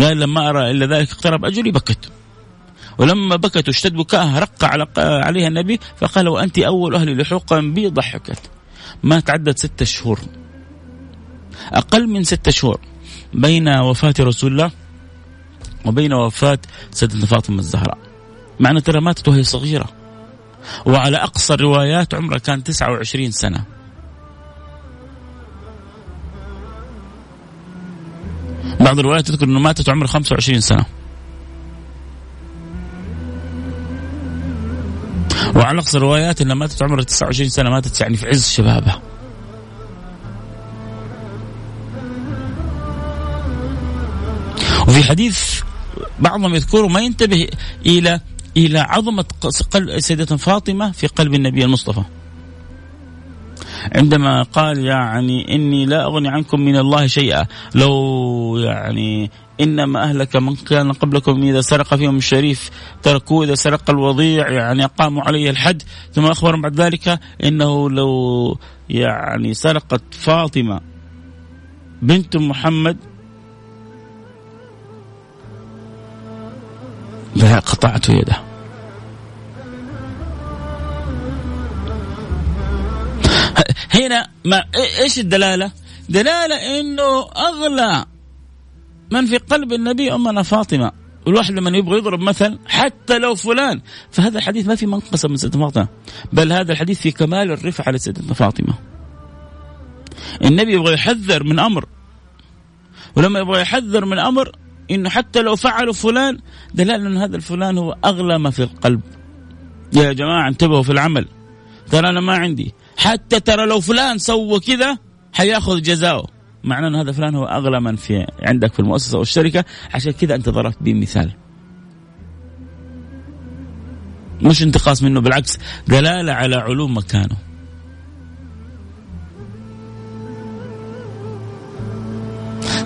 قال لما أرى إلا ذلك اقترب أجلي بكت. ولما بكت واشتد بكاءها رق على عليها النبي فقال وأنت أول أهل لحوقا بي ضحكت. ما تعدت ستة شهور. أقل من ستة شهور بين وفاة رسول الله وبين وفاة سيدتنا فاطمة الزهراء. معنى ترى ماتت وهي صغيرة. وعلى أقصى الروايات عمره كان 29 سنة بعض الروايات تذكر أنه ماتت عمره 25 سنة. وعلى أقصى الروايات أنها ماتت عمرها 29 سنة ماتت يعني في عز شبابها. وفي حديث بعضهم يذكره ما ينتبه إلى إلى عظمة سيدة فاطمة في قلب النبي المصطفى. عندما قال يعني إني لا أغني عنكم من الله شيئا. لو يعني إنما أهلك من كان قبلكم إذا سرق فيهم الشريف تركوه إذا سرق الوضيع يعني أقاموا عليه الحد. ثم أخبر بعد ذلك إنه لو يعني سرقت فاطمة بنت محمد. قطعت يده. هنا ما إيش الدلالة؟ دلالة إنه أغلى من في قلب النبي أمنا فاطمة. الواحد لما يبغى يضرب مثل حتى لو فلان. فهذا الحديث ما في منقصه من سيدنا فاطمة. بل هذا الحديث في كمال الرفع على فاطمة. النبي يبغى يحذر من أمر. ولما يبغى يحذر من أمر إنه حتى لو فعلوا فلان دلالة إن هذا الفلان هو أغلى ما في القلب. يا جماعة انتبهوا في العمل. ترى أنا ما عندي. حتى ترى لو فلان سوى كذا حياخذ جزاؤه. معناه إن هذا فلان هو أغلى من في عندك في المؤسسة أو الشركة. عشان كذا أنت ضربت به مثال مش انتقاص منه بالعكس دلالة على علو مكانه.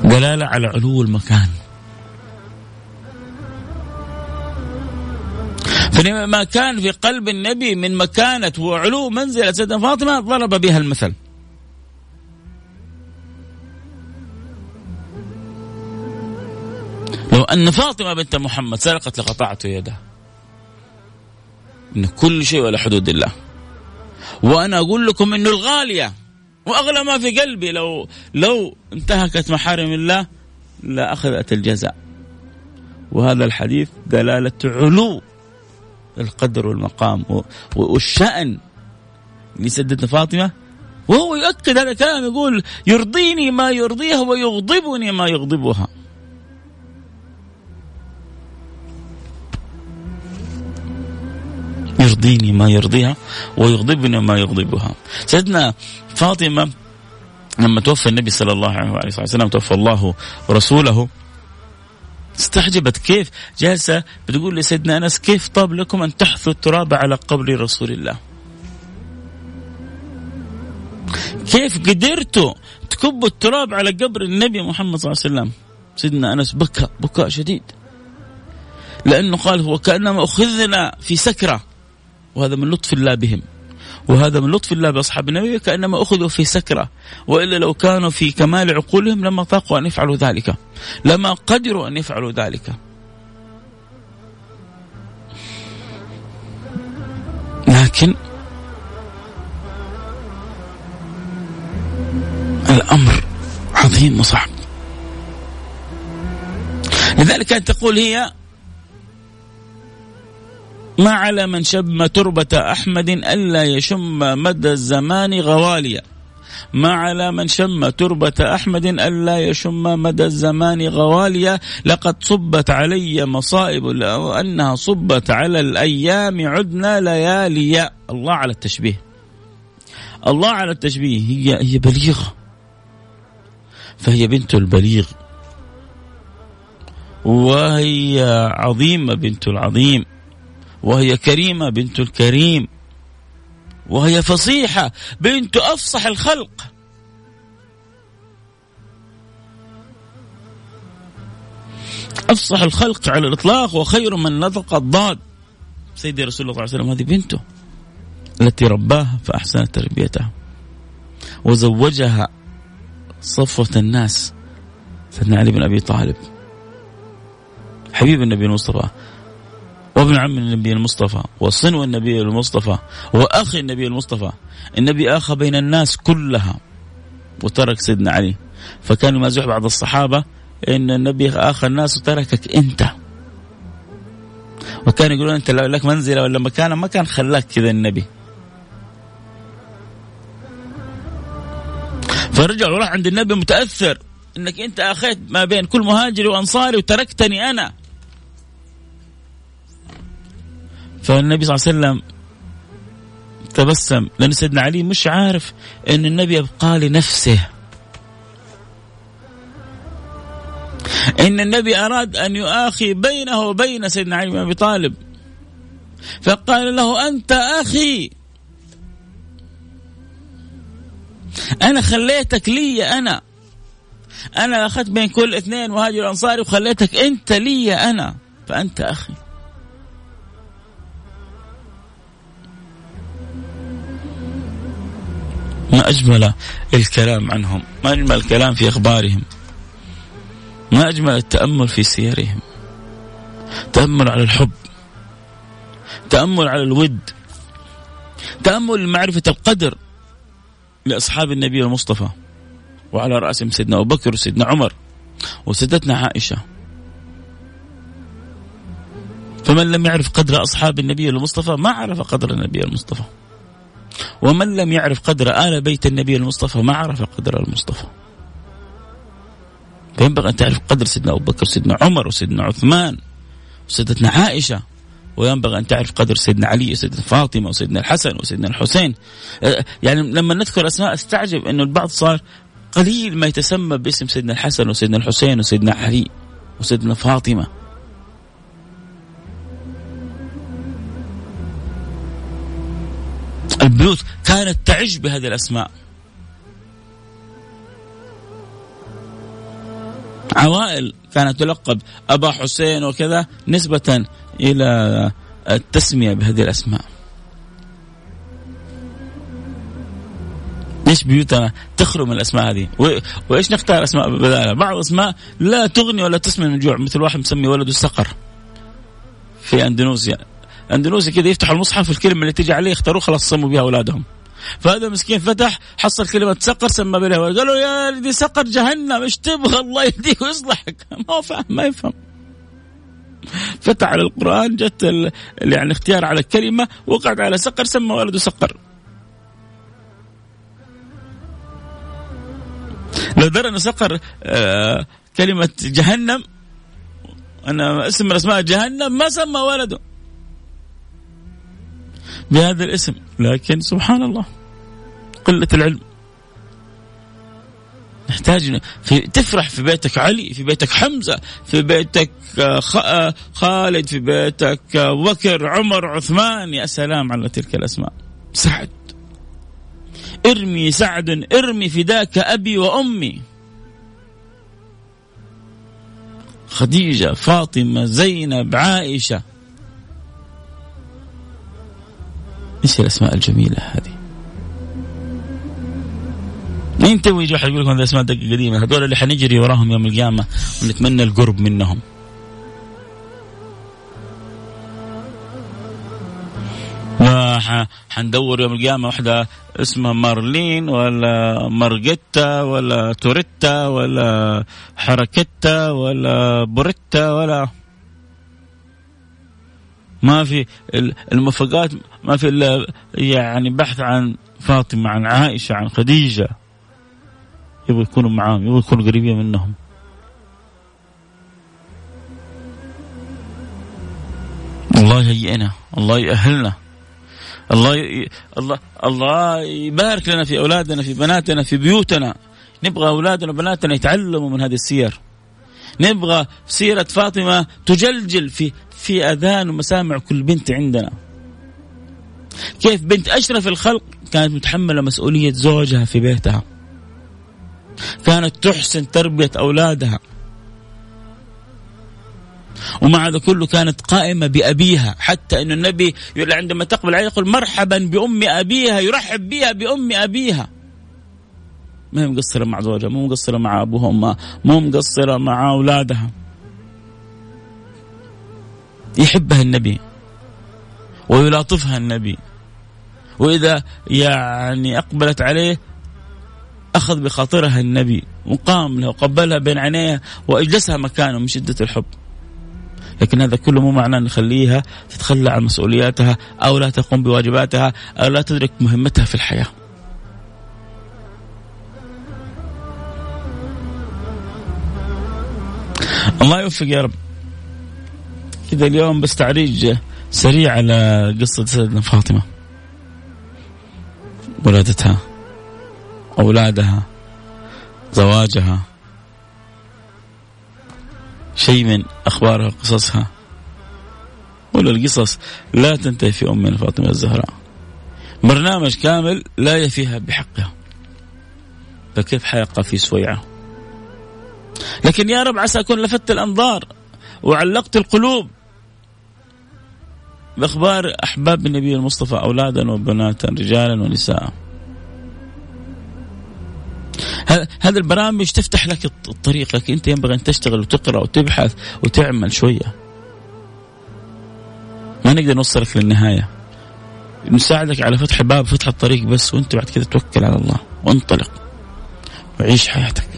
دلالة على علو المكان. فلما كان في قلب النبي من مكانة وعلو منزلة سيدنا فاطمة ضرب بها المثل. لو أن فاطمة بنت محمد سرقت لقطعت يدها إن كل شيء ولا حدود الله. وأنا أقول لكم إنه الغالية. وأغلى ما في قلبي. لو لو انتهكت محارم الله لأخذت الجزاء. وهذا الحديث دلالة علو. القدر والمقام والشأن. لسيدتنا فاطمة وهو يؤكد هذا الكلام يقول يرضيني ما يرضيها ويغضبني ما يغضبها. يرضيني ما يرضيها ويغضبني ما يغضبها. سيدنا فاطمة لما توفى النبي صلى الله عليه وسلم توفى الله ورسوله استعجبت كيف جالسة بتقول لسيدنا أنس كيف طاب لكم أن تحثوا التراب على قبر رسول الله؟ كيف قدرتوا تكبوا التراب على قبر النبي محمد صلى الله عليه وسلم؟ سيدنا أنس بكى بكاء شديد. لأنه قال وكأنما أخذنا في سكرة وهذا من لطف الله بهم. وهذا من لطف الله بأصحاب النبي كأنما أخذوا في سكرة وإلا لو كانوا في كمال عقولهم لما طاقوا أن يفعلوا ذلك لما قدروا أن يفعلوا ذلك. لكن الأمر عظيم وصعب. لذلك كانت تقول هي ما على من شم تربة أحمد ألا يشم مدى الزمان غواليا. ما على من شم تربة أحمد ألا يشم مدى الزمان غواليا. لقد صبت علي مصائب لو أنها صبت على الأيام عدنا لياليا. الله على التشبيه. الله على التشبيه. هي هي بليغة. فهي بنت البليغ. وهي عظيمة بنت العظيم. وهي كريمة بنت الكريم. وهي فصيحة بنت أفصح الخلق. أفصح الخلق على الإطلاق وخير من نطق الضاد. سيدي رسول الله صلى الله عليه وسلم هذه بنته التي رباها فأحسن تربيتها. وزوجها صفوة الناس سيدنا علي بن أبي طالب. حبيب النبي المصطفى وابن عم النبي المصطفى وصنو النبي المصطفى وأخي النبي المصطفى. النبي آخى بين الناس كلها وترك سيدنا علي. فكان يمازح بعض الصحابة إن النبي آخى الناس وتركك أنت. وكان يقولون أنت لو لك منزلة ولا مكانة ما كان خلاك كذا النبي. فرجع وراح عند النبي متأثر إنك أنت آخيت ما بين كل مهاجري وأنصاري وتركتني أنا. فالنبي صلى الله عليه وسلم تبسم لأن سيدنا علي مش عارف أن النبي يبقى لنفسه. إن النبي أراد أن يؤاخي بينه وبين سيدنا علي بن أبي طالب. فقال له أنت أخي. أنا خليتك لي أنا. أنا أخذت بين كل اثنين مهاجر أنصاري وخليتك أنت لي أنا. فأنت أخي. ما أجمل الكلام عنهم ما أجمل الكلام في أخبارهم ما أجمل التأمل في سيرهم. تأمل على الحب تأمل على الود تأمل معرفة القدر لأصحاب النبي المصطفى وعلى رأسهم سيدنا أبو بكر وسيدنا عمر وسيدتنا عائشة. فمن لم يعرف قدر أصحاب النبي المصطفى ما عرف قدر النبي المصطفى. ومن لم يعرف قدر آل بيت النبي المصطفى ما عرف قدر المصطفى. فينبغي أن تعرف قدر سيدنا أبو بكر وسيدنا عمر وسيدنا عثمان وسيدتنا عائشة. وينبغي أن تعرف قدر سيدنا علي وسيدنا فاطمة وسيدنا الحسن وسيدنا الحسين. أه، يعني لما نذكر أسماء استعجب أنه البعض صار قليل ما يتسمى باسم سيدنا الحسن وسيدنا الحسين وسيدنا علي وسيدنا فاطمة. البيوت كانت تعج بهذه الأسماء عوائل كانت تلقب أبا حسين وكذا نسبة إلى التسمية بهذه الأسماء ليش بيوتنا تخرم الأسماء هذه؟ وإيش نختار أسماء بدالها؟ بعض الأسماء لا تغني ولا تسمن من الجوع مثل واحد مسمي ولده سقر في أندونيسيا اندونيسيا كذا يفتحوا المصحف الكلمة اللي تجي عليه يختاروه خلاص سموا بها أولادهم. فهذا مسكين فتح حصل كلمة سقر سمى بها قالوا يا دي سقر جهنم إيش تبغى؟ الله يهديك ويصلحك. ما هو فاهم ما يفهم. فتح على القرآن جت يعني اختيار على الكلمة وقعت على سقر سمى ولده سقر. لو درى انه سقر آه كلمة جهنم أنا اسم من أسماء جهنم ما سمى ولده. بهذا الاسم. لكن سبحان الله قلة العلم. نحتاج في تفرح في بيتك علي في بيتك حمزة في بيتك آه، آه، خالد في بيتك آه، بكر عمر عثمان. يا سلام على تلك الأسماء. سعد. ارمي سعد ارمي فداك أبي وأمي. خديجة فاطمة زينب عائشة. إيش الأسماء الجميلة هذه؟ مين تو يجي واحد يقول لكم هذه اسماء قديمة؟ هذول اللي حنجري وراهم يوم القيامة ونتمنى القرب منهم. حندور يوم القيامة واحدة اسمها مارلين ولا مارجيتا ولا توريتا ولا حركتا ولا بوريتا ولا ما في الموافقات ما في إلا يعني بحث عن فاطمة عن عائشة عن خديجة. يبغوا يكونوا معاهم يبغوا يكونوا قريبين منهم. الله يهيئنا الله يأهلنا. الله ي... الله الله يبارك لنا في أولادنا في بناتنا في بيوتنا. نبغى أولادنا وبناتنا يتعلموا من هذه السير. نبغى سيرة فاطمة تجلجل في في أذان ومسامع كل بنت عندنا. كيف بنت أشرف الخلق كانت متحملة مسؤولية زوجها في بيتها. كانت تحسن تربية أولادها. ومع هذا كله كانت قائمة بأبيها. حتى أن النبي عندما تقبل عليه يقول مرحبا بأم أبيها يرحب بها بأم أبيها. ما هي مقصرة مع زوجها مو مقصرة مع أبوها مو مقصرة مع أولادها. يحبها النبي ويلاطفها النبي وإذا يعني أقبلت عليه أخذ بخاطرها النبي وقام له وقبلها بين عينيها وأجلسها مكانه من شدة الحب. لكن هذا كله مو معناه نخليها تتخلى عن مسؤولياتها أو لا تقوم بواجباتها أو لا تدرك مهمتها في الحياة. الله يوفق يا رب. كذا اليوم بس تعريج سريع على قصة سيدنا فاطمة. ولادتها أولادها زواجها. شيء من أخبارها قصصها. ولا القصص لا تنتهي في أمنا فاطمة الزهراء. برنامج كامل لا يفيها بحقها. فكيف حيقع في سويعة. لكن يا رب عسى أكون لفت الأنظار وعلقت القلوب. بأخبار أحباب النبي المصطفى أولادا وبناتا رجالا ونساء. هذا البرامج تفتح لك الطريق لكن أنت ينبغي أن تشتغل وتقرأ وتبحث وتعمل شوية. ما نقدر نوصلك للنهاية. نساعدك على فتح باب فتح الطريق بس وأنت بعد كذا توكل على الله. وانطلق. وعيش حياتك.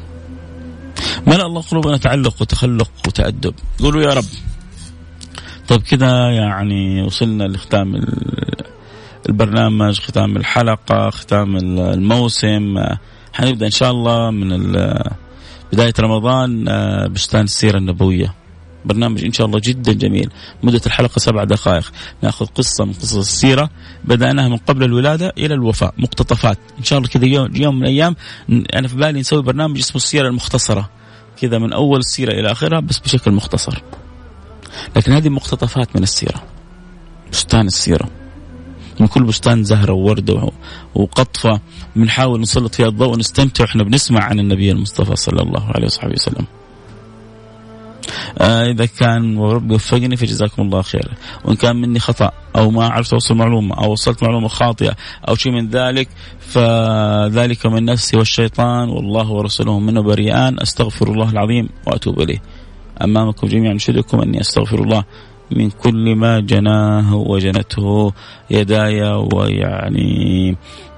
ملأ الله قلوبنا تعلق وتخلق وتأدب. قولوا يا رب. طيب كذا يعني وصلنا لختام البرنامج ختام الحلقة ختام الموسم. حنبدأ إن شاء الله من بداية رمضان آه، بستان السيرة النبوية. برنامج إن شاء الله جدا جميل. مدة الحلقة سبع دقائق. نأخذ قصة من قصص السيرة. بدأناها من قبل الولادة إلى الوفاة. مقتطفات. إن شاء الله كذا يوم, من الأيام أنا في بالي نسوي برنامج اسمه السيرة المختصرة. كذا من أول السيرة إلى آخرها بس بشكل مختصر. لكن هذه مقتطفات من السيرة. بستان السيرة. من كل بستان زهرة ووردة وقطفة. بنحاول نسلط فيها الضوء ونستمتع. وإحنا بنسمع عن النبي المصطفى صلى الله عليه وصحبه وسلم. آه إذا كان ورب يوفقني فجزاكم الله خير. وإن كان مني خطأ أو ما عرفت أوصل معلومة أو وصلت معلومة خاطئة أو شيء من ذلك فذلك من نفسي والشيطان والله ورسوله منه بريئان. أستغفر الله العظيم وأتوب إليه. أمامكم جميعا نشهدكم أني أستغفر الله من كل ما جناه وجنته يداي ويعني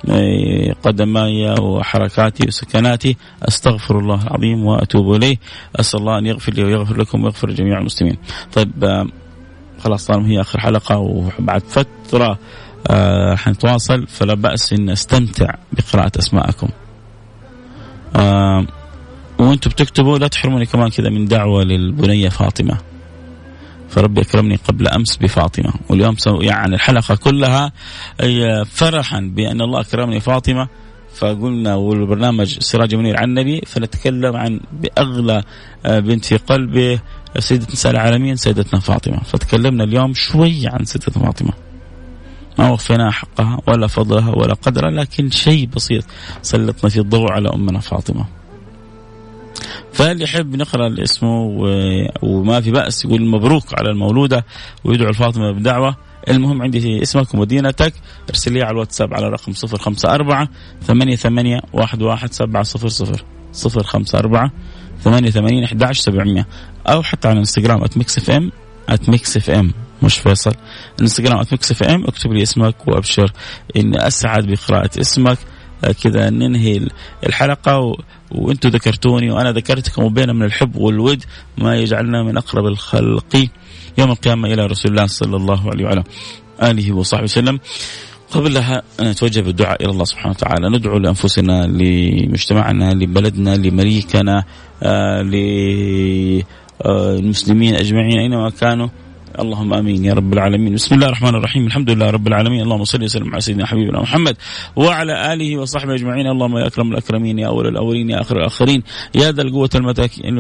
إيه، قدماي وحركاتي وسكناتي أستغفر الله العظيم وأتوب إليه أسأل الله أن يغفر لي ويغفر لكم ويغفر لجميع المسلمين. طيب آه، خلاص طالما هي آخر حلقة وبعد فترة آه حنتواصل فلا بأس إن استمتع بقراءة أسماءكم. وأنتم بتكتبوا لا تحرموني كمان كذا من دعوة للبنيه فاطمة. فربي أكرمني قبل أمس بفاطمة. واليوم يعني الحلقة كلها فرحا بأن الله أكرمني فاطمة. فقلنا والبرنامج سراج منير عن النبي فنتكلم عن بأغلى آه، بنت في قلبه سيدة نساء العالمين سيدتنا فاطمة. فتكلمنا اليوم شوي عن سيدتنا فاطمة. ما وفينا حقها ولا فضلها ولا قدرها لكن شيء بسيط سلطنا في الضوء على أمنا فاطمة. فاللي يحب نقرا اسمه وما في بأس يقول مبروك على المولودة ويدعو لفاطمة بدعوة. المهم عندي اسمك ومدينتك. ارسل لي على الواتساب على رقم 054 ثمانية ثمانية واحد واحد سبعة صفر صفر. صفر خمسة أربعة ثمانية ثمانين أحد عشر سبعمية. أو حتى على الانستغرام @Mix FM @Mix FM مش فيصل. الانستغرام @Mix FM اكتب لي اسمك وأبشر إني أسعد بقراءة اسمك. كذا ننهي الحلقة و... وأنتم ذكرتوني وأنا ذكرتكم وبيننا من الحب والود ما يجعلنا من أقرب الخلق يوم القيامة إلى رسول الله صلى الله عليه وعلى آله وصحبه وسلم. قبل لها نتوجه بالدعاء إلى الله سبحانه وتعالى، ندعو لأنفسنا لمجتمعنا لبلدنا لمليكنا آه للمسلمين أجمعين أينما كانوا اللهم آمين يا رب العالمين. بسم الله الرحمن الرحيم. الحمد لله رب العالمين. اللهم صل وسلم على سيدنا حبيبنا محمد وعلى آله وصحبه أجمعين. اللهم يا أكرم الأكرمين يا أول الأولين يا آخر الآخرين. يا ذا القوة المتاكين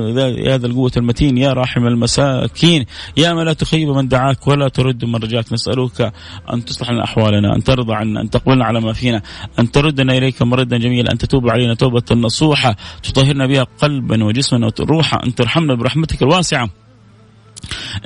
يا ذا القوة المتين يا راحم المساكين. يا من لا تخيب من دعاك ولا ترد من رجاك. نسألك أن تصلح لنا أحوالنا أن ترضى عنا أن تقبلنا على ما فينا أن تردنا إليك مردا جميلا أن تتوب علينا توبة نصوحة تطهرنا بها قلبا وجسما وروحا. أن ترحمنا برحمتك الواسعة.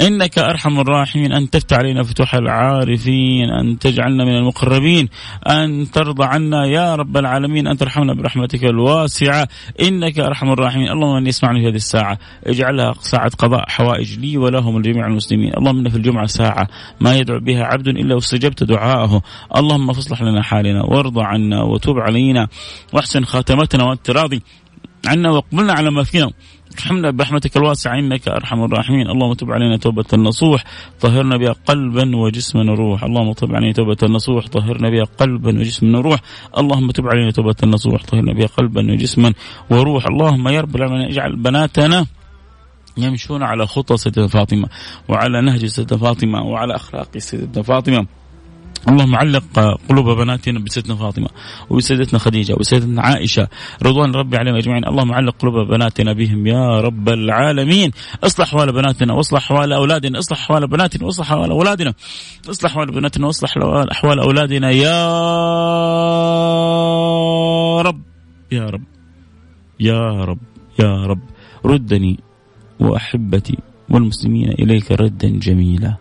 إنك أرحم الراحمين أن تفتح علينا فتوح العارفين أن تجعلنا من المقربين أن ترضى عنا يا رب العالمين أن ترحمنا برحمتك الواسعة. إنك أرحم الراحمين. اللهم من يسمعني في هذه الساعة. اجعلها ساعة قضاء حوائج لي ولهم جميع المسلمين. اللهم إن في الجمعة ساعة ما يدعو بها عبد إلا واستجبت دعاءه. اللهم فاصلح لنا حالنا وارضى عنا وتوب علينا. واحسن خاتمتنا وأنت راضي عنا وأقبلنا على ما فينا. ارحمنا برحمتك الواسعة إنك أرحم الراحمين. اللهم تب علينا توبة نصوح طهرنا بها قلبا وجسما وروح اللهم تب علينا توبة نصوح طهرنا بها قلبا وجسما وروح اللهم تب علينا توبة نصوح طهرنا بها قلبا وجسما وروح اللهم يا رب العالمين اجعل بناتنا يمشون على خطى سيدة فاطمة وعلى نهج سيدة فاطمة وعلى أخلاق سيدة فاطمة. اللهم علق قلوب بناتنا بسيدتنا فاطمة وبسيدتنا خديجة وبسيدتنا عائشة رضوان ربي عليهم أجمعين. اللهم علق قلوب بناتنا بهم يا رب العالمين. اصلح احوال بناتنا واصلح احوال أولادنا اصلح احوال بناتنا واصلح احوال أولادنا. اصلح احوال بناتنا واصلح احوال أولادنا يا رب. يا رب. يا رب. يا رب. ردني وأحبتي والمسلمين إليك ردا جميلا.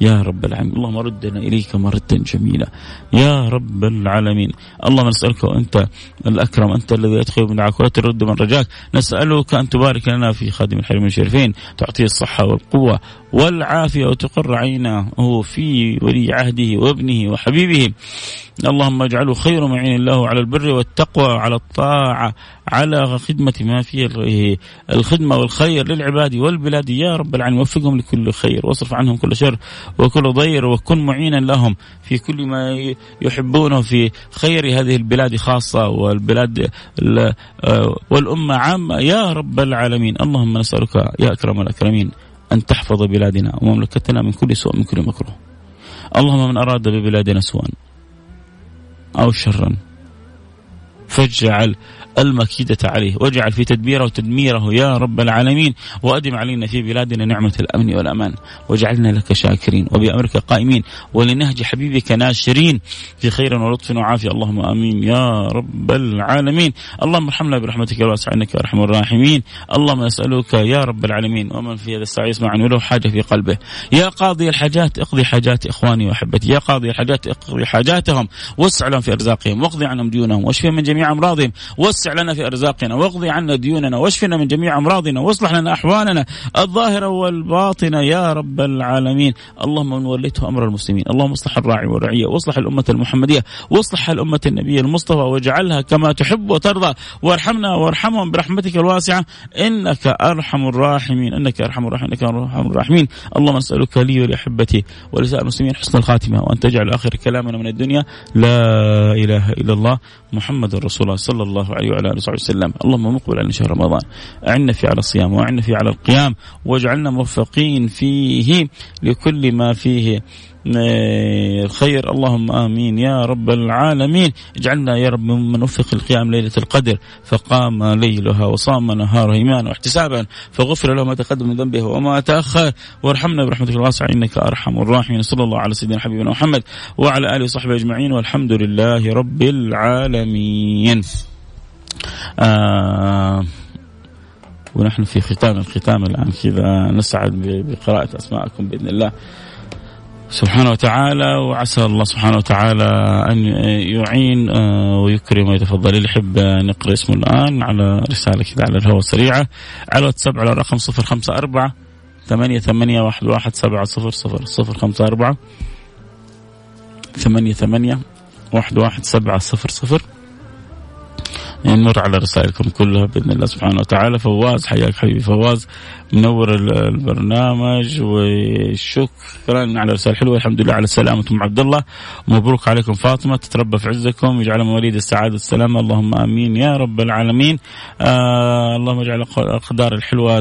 يا رب العالمين. اللهم ردنا إليك مردا جميلا. يا رب العالمين. اللهم نسألك وأنت الأكرم أنت الذي يدخل من دعاك وترد من رجاك. نسألك أن تبارك لنا في خادم الحرمين الشريفين تعطيه الصحة والقوة والعافية وتقر عينه في ولي عهده وابنه وحبيبه. اللهم اجعله خير معين له على البر والتقوى على الطاعة على خدمة ما فيه الخدمة والخير للعباد والبلاد. يا رب العالمين وفقهم لكل خير واصرف عنهم كل شر. وكل ضير وكن معينا لهم في كل ما يحبونه في خير هذه البلاد خاصة والبلاد والأمة عامة. يا رب العالمين. اللهم نسألك يا أكرم الأكرمين أن تحفظ بلادنا ومملكتنا من كل سوء من كل مكروه. اللهم من أراد ببلادنا سوءا أو شرا فاجعل المكيدة عليه. واجعل في تدبيره وتدميره يا رب العالمين وأدم علينا في بلادنا نعمة الأمن والأمان. واجعلنا لك شاكرين وبأمرك قائمين. ولنهج حبيبك ناشرين في خير ولطف وعافية. اللهم آمين يا رب العالمين. اللهم ارحمنا برحمتك الواسعة إنك أرحم الراحمين. اللهم نسألك يا رب العالمين. ومن في هذا الساعة يسمع ولو حاجة في قلبه. يا قاضي الحاجات اقضي حاجات إخواني وأحبتي. يا قاضي الحاجات اقضي حاجاتهم. وسع لهم في أرزاقهم واقضي عنهم ديونهم واشفهم من جميع أمراضهم. وسع لنا في أرزاقنا واقضي عنا ديوننا واشفنا من جميع أمراضنا واصلح لنا أحوالنا الظاهرة والباطنة يا رب العالمين. اللهم من وليته أمر المسلمين اللهم اصلح الراعي والرعية واصلح الأمة المحمدية واصلح الأمة النبي المصطفى واجعلها كما تحب وترضى وارحمنا وارحمهم برحمتك الواسعة إنك أرحم الراحمين إنك أرحم الراحمين إنك أرحم الراحمين. اللهم نسألك لي ولأحبتي ولسائر المسلمين حسن الخاتمة وأن تجعل آخر كلامنا من الدنيا لا إله إلا الله محمد رسول الله صلى الله عليه وعلى اله وصحبه وسلم. اللهم مقبل على شهر رمضان. أعنا فيه على الصيام وأعنا فيه على القيام واجعلنا موفقين فيه لكل ما فيه الخير. اللهم آمين يا رب العالمين. اجعلنا يا رب ممن وفق القيام ليلة القدر. فقام ليلها وصام نهارها إيمانا واحتسابا. فغفر له ما تقدم من ذنبه وما تأخر. وارحمنا برحمتك الواسعة إنك أرحم الراحمين. صلى الله على سيدنا حبيبنا محمد وعلى آله وصحبه أجمعين والحمد لله رب العالمين. آه ونحن في ختام الختام الآن كذا نسعد بقراءة أسماءكم بإذن الله. سبحانه وتعالى وعسى الله سبحانه وتعالى أن يعين آه، ويكرم ويتفضل. اللي يحب نقرأ اسمه الآن على رسالة كذا على الهواء سريعة على الواتساب على خمسة أربعة ثمانية ثمانية واحد واحد سبعة صفر صفر. صفر خمسة أربعة ثمانية ثمانية واحد واحد سبعة صفر صفر. نمر على رسائلكم كلها بإذن الله سبحانه وتعالى. فواز حياك حبيبي فواز منور البرنامج وشكرا على الرسائل الحلوه الحمد لله على السلامه أم عبد الله. مبروك عليكم فاطمة تتربى في عزكم يجعل مواليد السعادة والسلامه اللهم آمين يا رب العالمين. آه اللهم اجعل الاقدار الحلوه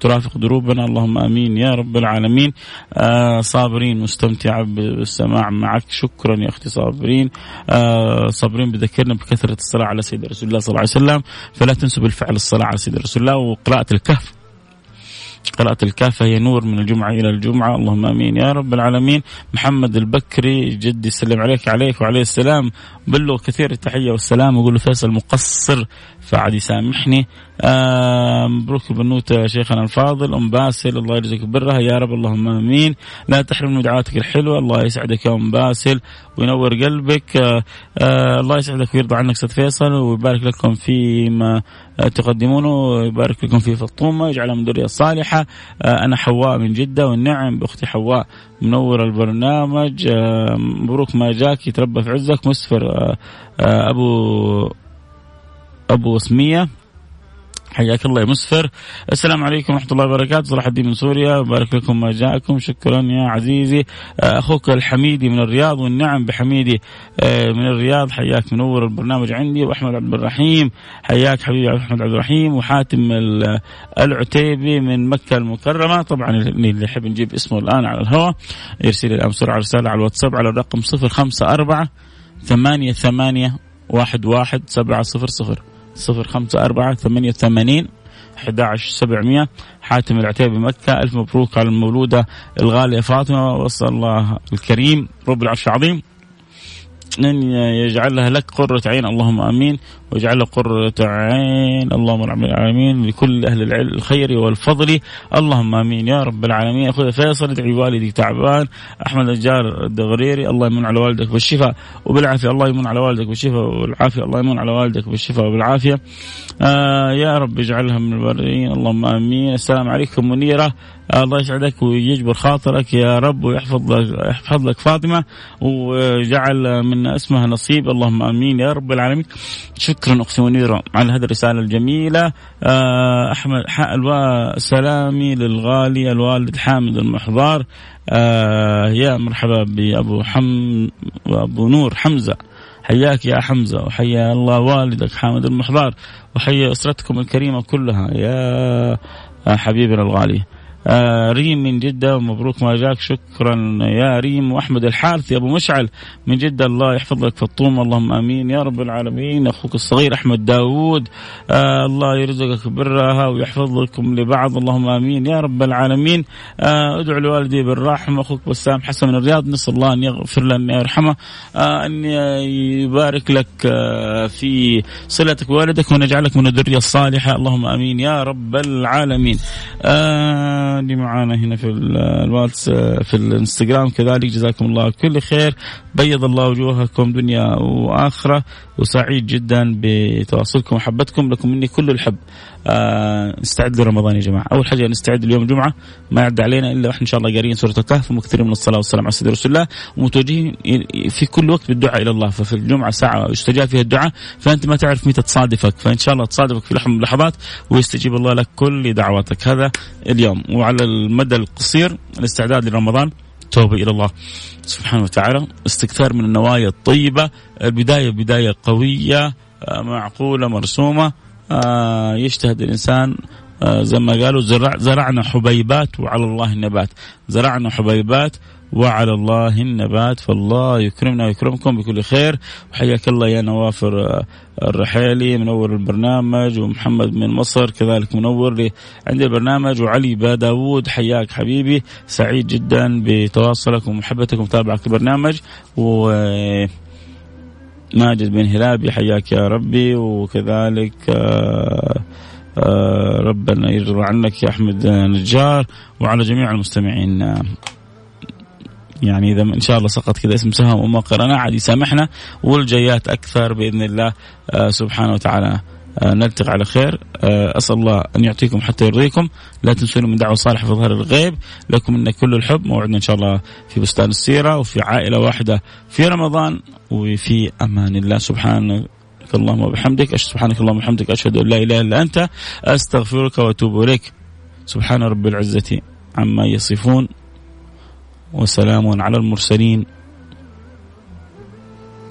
ترافق دروبنا. اللهم آمين يا رب العالمين. آه صابرين مستمتعه بالسماع معك. شكرا يا أختي صابرين. آه صابرين بذكرنا بكثرة الصلاة على سيدنا رسول الله صلى الله عليه وسلم فلا تنسوا بالفعل الصلاة على سيدنا رسول الله وقراءة الكهف. قراءة الكهف هي نور من الجمعة إلى الجمعة. اللهم آمين. يا رب العالمين. محمد البكري جدي سلم عليك عليك وعليه السلام. بلغ كثير التحية والسلام. وقول له فيصل مقصر فعاد يسامحني. مبروك البنوتة شيخنا الفاضل أم باسل الله يرزقك برها يا رب اللهم آمين. لا تحرمنا دعواتك الحلوة الله يسعدك يا أم باسل وينور قلبك. آه آه الله يسعدك ويرضى عنك ست فيصل ويبارك لكم فيما تقدمونه ويبارك لكم في فطومة يجعلها من ذرية صالحة. آه أنا حواء من جدة والنعم بأختي حواء منور البرنامج. مبروك ما جاك يتربى في عزك. مسفر أبو أبو سمية. حياك الله يا مسفر. السلام عليكم ورحمة الله وبركاته. صلاح الدين من سوريا. بارك لكم ما جاءكم. شكرا يا عزيزي. أخوك الحميدي من الرياض والنعم بحميدي. من الرياض. حياك منور. البرنامج عندي. واحمد عبد الرحيم. حياك حبيبي أحمد عبد الرحيم. وحاتم العتيبي من مكة المكرمة. طبعا اللي يحب نجيب اسمه الآن على الهواء يرسل الآن بسرعة رسالة على الواتساب على الرقم 054 ثمانية ثمانية واحد واحد سبعة صفر صفر. صفر خمسة أربعة ثمانية ثمانين أحد عشر سبعمية. حاتم العتيبي مكة ألف مبروك على المولودة الغالية فاطمة وصل الله الكريم. رب العرش العظيم. أن يجعلها لك قرة عين. اللهم آمين. واجعلها قرة عين. اللهم رب العالمين. لكل أهل الخير والفضل. اللهم آمين. يا رب العالمين. أخوي فيصل ادعي والدي تعبان. أحمد الجار الدغريري الله يمن على والدك بالشفاء وبالعافية. الله يمن على والدك بالشفاء والعافية الله يمن على والدك بالشفاء وبالعافية. آه يا رب اجعلها من البرين اللهم آمين. السلام عليكم منيرة. الله يسعدك ويجبر خاطرك يا رب ويحفظ لك يحفظ لك فاطمة وجعل من اسمها نصيب. اللهم آمين يا رب العالمين. شكرا أختي منيرة على هذه الرسالة الجميلة. أحمد سلامي للغالي الوالد حامد المحضار. يا مرحبا بأبو حم وأبو نور حمزة. حياك يا حمزة وحيا الله والدك حامد المحضار. وحيا أسرتكم الكريمة كلها يا حبيبنا الغالي. آه ريم من جدة ومبروك ما جاك شكرا يا ريم. وأحمد الحارثي أبو مشعل من جدة الله يحفظ لك فطوم اللهم أمين. يا رب العالمين أخوك الصغير أحمد داود آه الله يرزقك برها ويحفظ لكم لبعض اللهم أمين. يا رب العالمين آه أدعو لوالدي بالرحمة أخوك بسام حسن من الرياض نسأل الله أن يغفر له أن يرحمه آه أن يبارك لك آه في صلتك بوالدك وأن يجعلك من الذرية الصالحة. اللهم أمين. يا رب العالمين. آه اللي معانا هنا في الواتس في الانستغرام. كذلك جزاكم الله كل خير. بيض الله وجوهكم دنيا وآخرة. وسعيد جدا بتواصلكم وحبتكم. لكم مني كل الحب. آه نستعد لرمضان يا جماعة. أول حاجة نستعد اليوم الجمعه ما يعدى علينا إلا وإحنا إن شاء الله قاريين سورة الكهف ومكثرين من الصلاة والسلام على سيدنا رسول الله ومتوجهين في كل وقت بالدعاء إلى الله. ففي الجمعة ساعة يستجاب فيها الدعاء فأنت ما تعرف متى تصادفك. فإن شاء الله تصادفك في لحظه من اللحظات ويستجيب الله لك كل دعواتك. هذا اليوم. وعلى المدى القصير الاستعداد لرمضان توبة إلى الله سبحانه وتعالى. استكثار من النوايا الطيبة البداية بداية قوية معقولة مرسومة. يجتهد الإنسان زي ما قالوا زرع زرعنا حبيبات وعلى الله النبات. زرعنا حبيبات وعلى الله النبات فالله يكرمنا ويكرمكم بكل خير. وحياك الله يا نوافر الرحيلي منور البرنامج ومحمد من مصر كذلك منور لي عندي البرنامج. وعلي داوود حياك حبيبي سعيد جدا بتواصلك ومحبتك ومتابعك البرنامج. و ماجد بن هلابي حياك يا ربي وكذلك آآ آآ ربنا يرضى عنك يا أحمد نجار وعلى جميع المستمعين. يعني إذا إن شاء الله سقط كذا اسم سهم وما قرأنا عاد يسامحنا والجايات أكثر بإذن الله آه سبحانه وتعالى. آه نلتقي على خير. آه أسأل الله أن يعطيكم حتى يرضيكم. لا تنسوني من دعوة صالحه في ظهر الغيب. لكم منا كل الحب. موعدنا إن شاء الله في بستان السيرة وفي عائلة واحدة في رمضان وفي أمان الله. سبحانه اللهم وبحمدك. سبحانك اللهم وبحمدك. أشهد أن لا إله إلا أنت. أستغفرك وأتوب إليك. سبحان رب العزة عما يصفون وسلام على المرسلين.